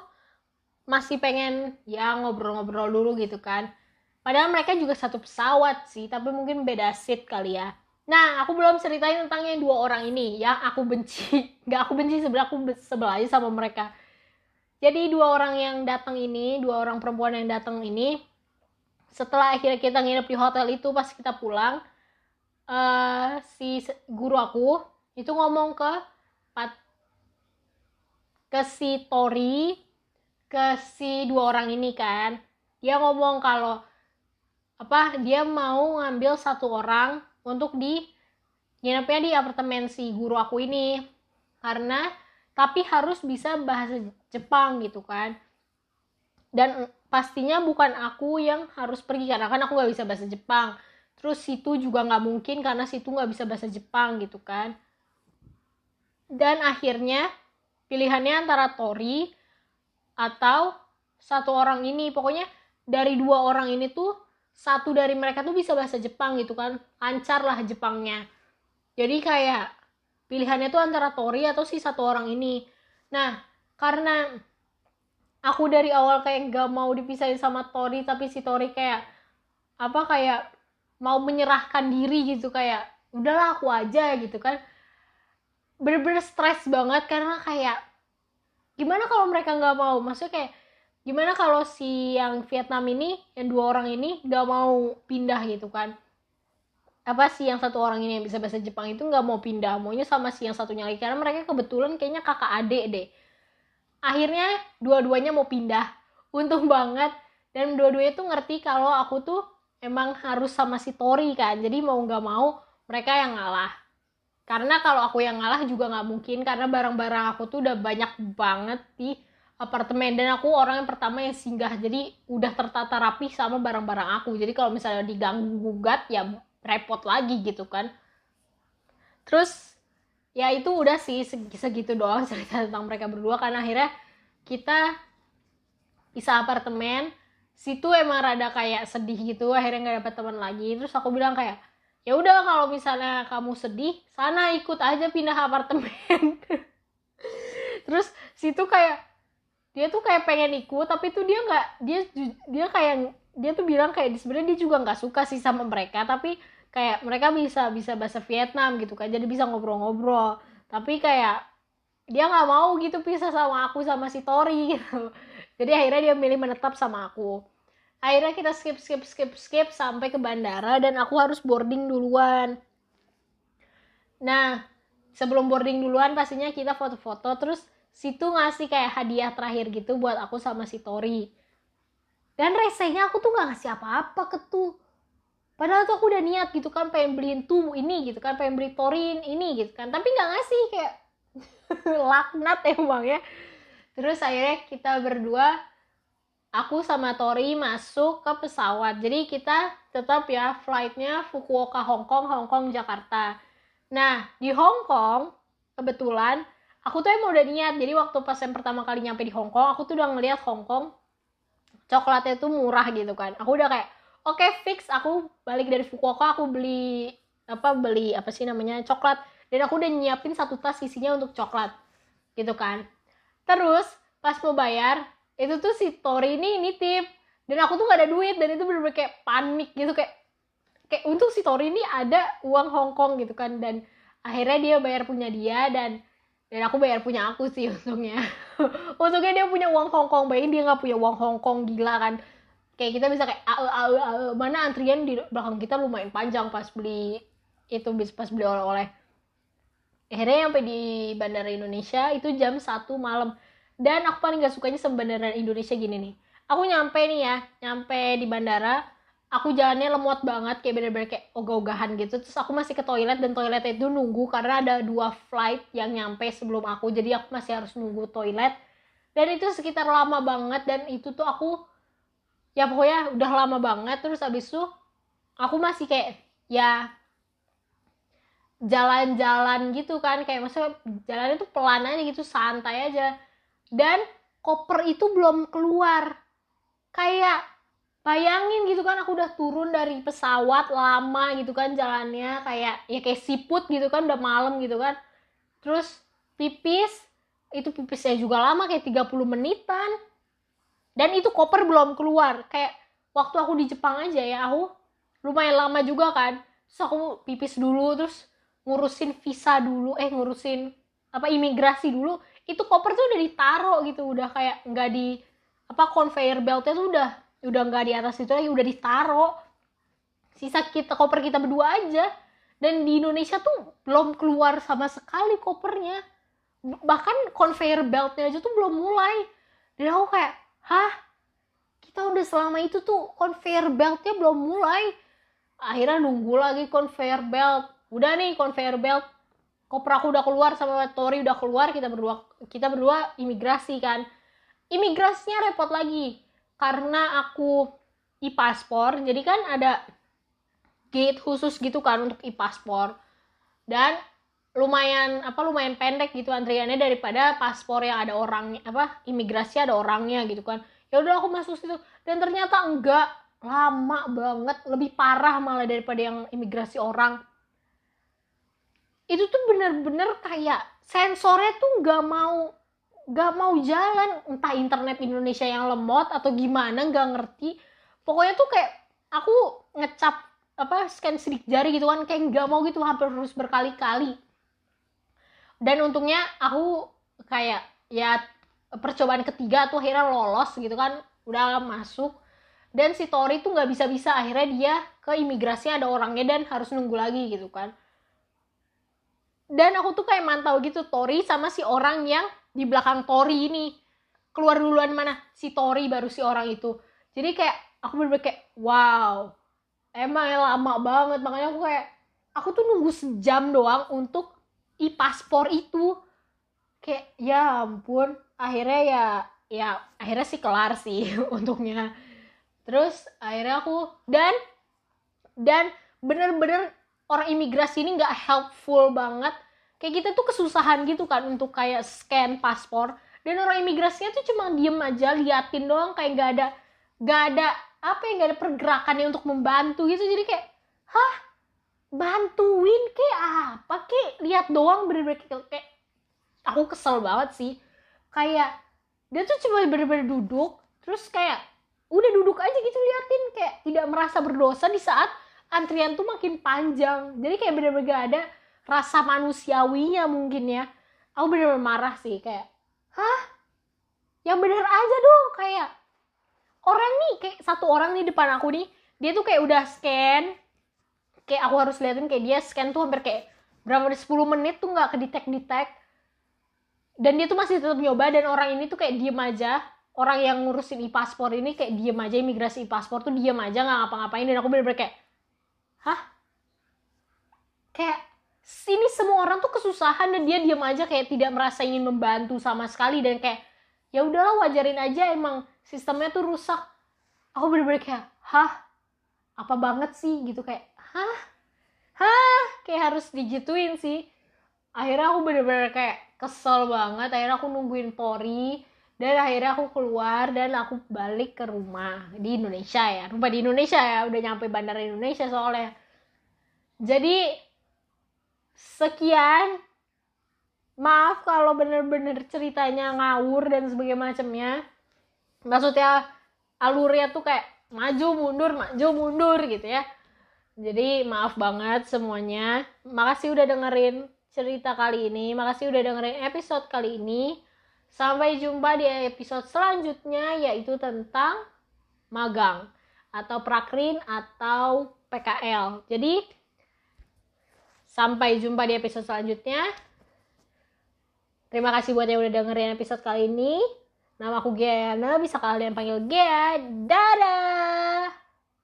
masih pengen ya ngobrol-ngobrol dulu gitu kan padahal mereka juga satu pesawat sih tapi mungkin beda seat kali ya Nah, aku belum ceritain tentang yang dua orang ini yang aku benci. Gak aku benci sebelah aku sebelah aja sama mereka. Jadi dua orang yang datang ini, dua orang perempuan yang datang ini, setelah akhirnya kita nginep di hotel itu pas kita pulang, uh, si guru aku itu ngomong ke ke si Tori, ke si dua orang ini kan, dia ngomong kalau apa dia mau ngambil satu orang untuk di nginepnya di apartemen si guru aku ini. Karena tapi harus bisa bahasa Jepang gitu kan. Dan pastinya bukan aku yang harus pergi karena kan aku nggak bisa bahasa Jepang. Terus situ juga nggak mungkin karena situ nggak bisa bahasa Jepang gitu kan. Dan akhirnya pilihannya antara Tori atau satu orang ini. Pokoknya dari dua orang ini tuh satu dari mereka tuh bisa bahasa Jepang gitu kan. Lancar lah Jepangnya. Jadi kayak pilihannya tuh antara Tori atau si satu orang ini. Nah karena aku dari awal kayak gak mau dipisahin sama Tori tapi si Tori kayak apa kayak mau menyerahkan diri gitu. Kayak udahlah aku aja gitu kan bener-bener stres banget karena kayak gimana kalau mereka nggak mau? Maksudnya kayak gimana kalau si yang Vietnam ini yang dua orang ini gak mau pindah gitu kan? Apa sih yang satu orang ini yang bisa bahasa Jepang itu nggak mau pindah maunya sama si yang satunya lagi. Karena mereka kebetulan kayaknya kakak adik deh. Akhirnya dua-duanya mau pindah. Untung banget. Dan dua-duanya tuh ngerti kalau aku tuh emang harus sama si Tori kan. Jadi mau nggak mau mereka yang ngalah karena kalau aku yang ngalah juga nggak mungkin karena barang-barang aku tuh udah banyak banget di apartemen. Dan aku orang yang pertama yang singgah jadi udah tertata rapi sama barang-barang aku. Jadi kalau misalnya diganggu gugat ya repot lagi gitu kan. Terus ya itu udah sih segitu doang cerita tentang mereka berdua. Karena akhirnya kita bisa apartemen. Situ emang rada kayak sedih gitu akhirnya nggak dapet teman lagi. Terus aku bilang kayak ya udah kalau misalnya kamu sedih sana ikut aja pindah apartemen. Terus situ kayak dia tuh kayak pengen ikut tapi tuh dia nggak dia dia kayak dia tuh bilang kayak sebenarnya dia juga nggak suka sih sama mereka tapi kayak mereka bisa bisa bahasa Vietnam gitu kan jadi bisa ngobrol-ngobrol. Tapi kayak dia nggak mau gitu pisah sama aku sama si Tori. Gitu jadi akhirnya dia milih menetap sama aku akhirnya kita skip skip skip skip sampai ke bandara dan aku harus boarding duluan. Nah sebelum boarding duluan pastinya kita foto-foto terus situ ngasih kayak hadiah terakhir gitu buat aku sama si Tori. Dan resenya aku tuh nggak ngasih apa-apa ke tuh. Padahal tuh aku udah niat gitu kan pengen beliin tuh ini gitu kan pengen beli Torin ini gitu kan. Tapi nggak ngasih kayak laknat emang ya. Terus akhirnya kita berdua aku sama Tori masuk ke pesawat. Jadi kita tetap ya flightnya Fukuoka Hong Kong Hong Kong Jakarta. Nah di Hong Kong kebetulan aku tuh emang udah niat. Jadi waktu pas yang pertama kali nyampe di Hong Kong aku tuh udah ngeliat Hong Kong coklatnya tuh murah gitu kan. Aku udah kayak oke okay, fix aku balik dari Fukuoka aku beli apa beli apa sih namanya coklat. Dan aku udah nyiapin satu tas isinya untuk coklat gitu kan. Terus pas mau bayar itu tuh si Tori ini nitip. Dan aku tuh gak ada duit dan itu bener-bener kayak panik gitu kayak kayak untuk si Tori ini ada uang Hong Kong gitu kan dan akhirnya dia bayar punya dia dan dan aku bayar punya aku sih untungnya. Untungnya dia punya uang Hongkong bayangin dia nggak punya uang Hongkong gila kan. Kayak kita bisa kayak ae ae ae mana antrian di belakang kita lumayan panjang pas beli itu pas beli oleh-oleh. Akhirnya sampai di bandara Indonesia itu jam 1 malam dan aku paling gak sukanya bandara Indonesia gini nih. Aku nyampe nih ya nyampe di bandara aku jalannya lemot banget kayak bener-bener kayak ogah-ogahan gitu. Terus aku masih ke toilet dan toiletnya itu nunggu karena ada dua flight yang nyampe sebelum aku. Jadi aku masih harus nunggu toilet. Dan itu sekitar lama banget dan itu tuh aku ya pokoknya udah lama banget. Terus abis itu aku masih kayak ya jalan-jalan gitu kan. Kayak maksudnya jalannya tuh pelan aja gitu santai aja dan koper itu belum keluar. Kayak bayangin gitu kan aku udah turun dari pesawat lama gitu kan jalannya kayak ya kayak siput gitu kan udah malam gitu kan. Terus pipis itu pipisnya juga lama kayak 30 menitan. Dan itu koper belum keluar. Kayak waktu aku di Jepang aja ya aku lumayan lama juga kan. Terus aku pipis dulu terus ngurusin visa dulu eh ngurusin apa imigrasi dulu itu koper tuh udah ditaro gitu udah kayak nggak di apa conveyor beltnya tuh udah udah nggak di atas itu lagi udah ditaro sisa kita koper kita berdua aja. Dan di Indonesia tuh belum keluar sama sekali kopernya. Bahkan conveyor beltnya aja tuh belum mulai. Dan aku kayak hah? Kita udah selama itu tuh conveyor beltnya belum mulai. Akhirnya nunggu lagi conveyor belt. Udah nih conveyor belt koper aku udah keluar sama Tori udah keluar kita berdua kita berdua imigrasi kan. Imigrasinya repot lagi karena aku e-paspor jadi kan ada gate khusus gitu kan untuk e-paspor. Dan lumayan apa lumayan pendek gitu antriannya daripada paspor yang ada orang apa imigrasi ada orangnya gitu kan. Ya udah aku masuk situ dan ternyata enggak lama banget lebih parah malah daripada yang imigrasi orang itu tuh bener-bener kayak sensornya tuh nggak mau nggak mau jalan. Entah internet Indonesia yang lemot atau gimana nggak ngerti. Pokoknya tuh kayak aku ngecap apa scan sidik jari gitu kan. Kayak nggak mau gitu hampir harus berkali-kali. Dan untungnya aku kayak ya percobaan ketiga tuh akhirnya lolos gitu kan. Udah masuk. Dan si Tori tuh nggak bisa-bisa akhirnya dia ke imigrasi ada orangnya dan harus nunggu lagi gitu kan dan aku tuh kayak mantau gitu Tori sama si orang yang di belakang Tori ini. Keluar duluan mana? Si Tori baru si orang itu. Jadi kayak aku bener, -bener kayak wow. Emang ya lama banget. Makanya aku kayak aku tuh nunggu sejam doang untuk e-paspor itu. Kayak ya ampun. Akhirnya ya ya akhirnya sih kelar sih untungnya. Terus akhirnya aku dan dan bener-bener orang imigrasi ini nggak helpful banget. Kayak kita tuh kesusahan gitu kan untuk kayak scan paspor. Dan orang imigrasinya tuh cuma diem aja liatin doang kayak nggak ada nggak ada apa ya nggak ada pergerakannya untuk membantu gitu. Jadi kayak hah? Bantuin kayak apa kayak lihat doang bener-bener kayak, kayak aku kesel banget sih. Kayak dia tuh cuma bener-bener duduk terus kayak udah duduk aja gitu liatin. Kayak tidak merasa berdosa di saat antrian tuh makin panjang. Jadi kayak bener-bener gak ada rasa manusiawinya mungkin ya. Aku bener-bener marah sih kayak hah? Yang bener aja dong kayak. Orang nih kayak satu orang nih depan aku nih dia tuh kayak udah scan. Kayak aku harus liatin kayak dia scan tuh hampir kayak berapa 10 menit tuh nggak kedetek detek dan dia tuh masih tetap nyoba dan orang ini tuh kayak diem aja. Orang yang ngurusin e-paspor ini kayak diem aja imigrasi e-paspor tuh diem aja nggak ngapa-ngapain. Dan aku bener-bener kayak hah? Kayak sini semua orang tuh kesusahan dan dia diem aja kayak tidak merasa ingin membantu sama sekali dan kayak ya udahlah wajarin aja emang sistemnya tuh rusak. Aku bener-bener kayak hah? Apa banget sih? Gitu kayak hah? Hah? Kayak harus digituin sih. Akhirnya aku bener-bener kayak kesel banget. Akhirnya aku nungguin Tori dan akhirnya aku keluar dan aku balik ke rumah di Indonesia ya. Rumah di Indonesia ya udah nyampe bandara Indonesia soalnya. Jadi sekian. Maaf kalau bener-bener ceritanya ngawur dan sebagainya macamnya. Maksudnya alurnya tuh kayak maju mundur maju mundur gitu ya. Jadi maaf banget semuanya. Makasih udah dengerin cerita kali ini. Makasih udah dengerin episode kali ini Sampai jumpa di episode selanjutnya yaitu tentang magang atau prakrin atau PKL. Jadi sampai jumpa di episode selanjutnya. Terima kasih buat yang udah dengerin episode kali ini. Nama aku Giana, bisa kalian panggil Gia. Dadah!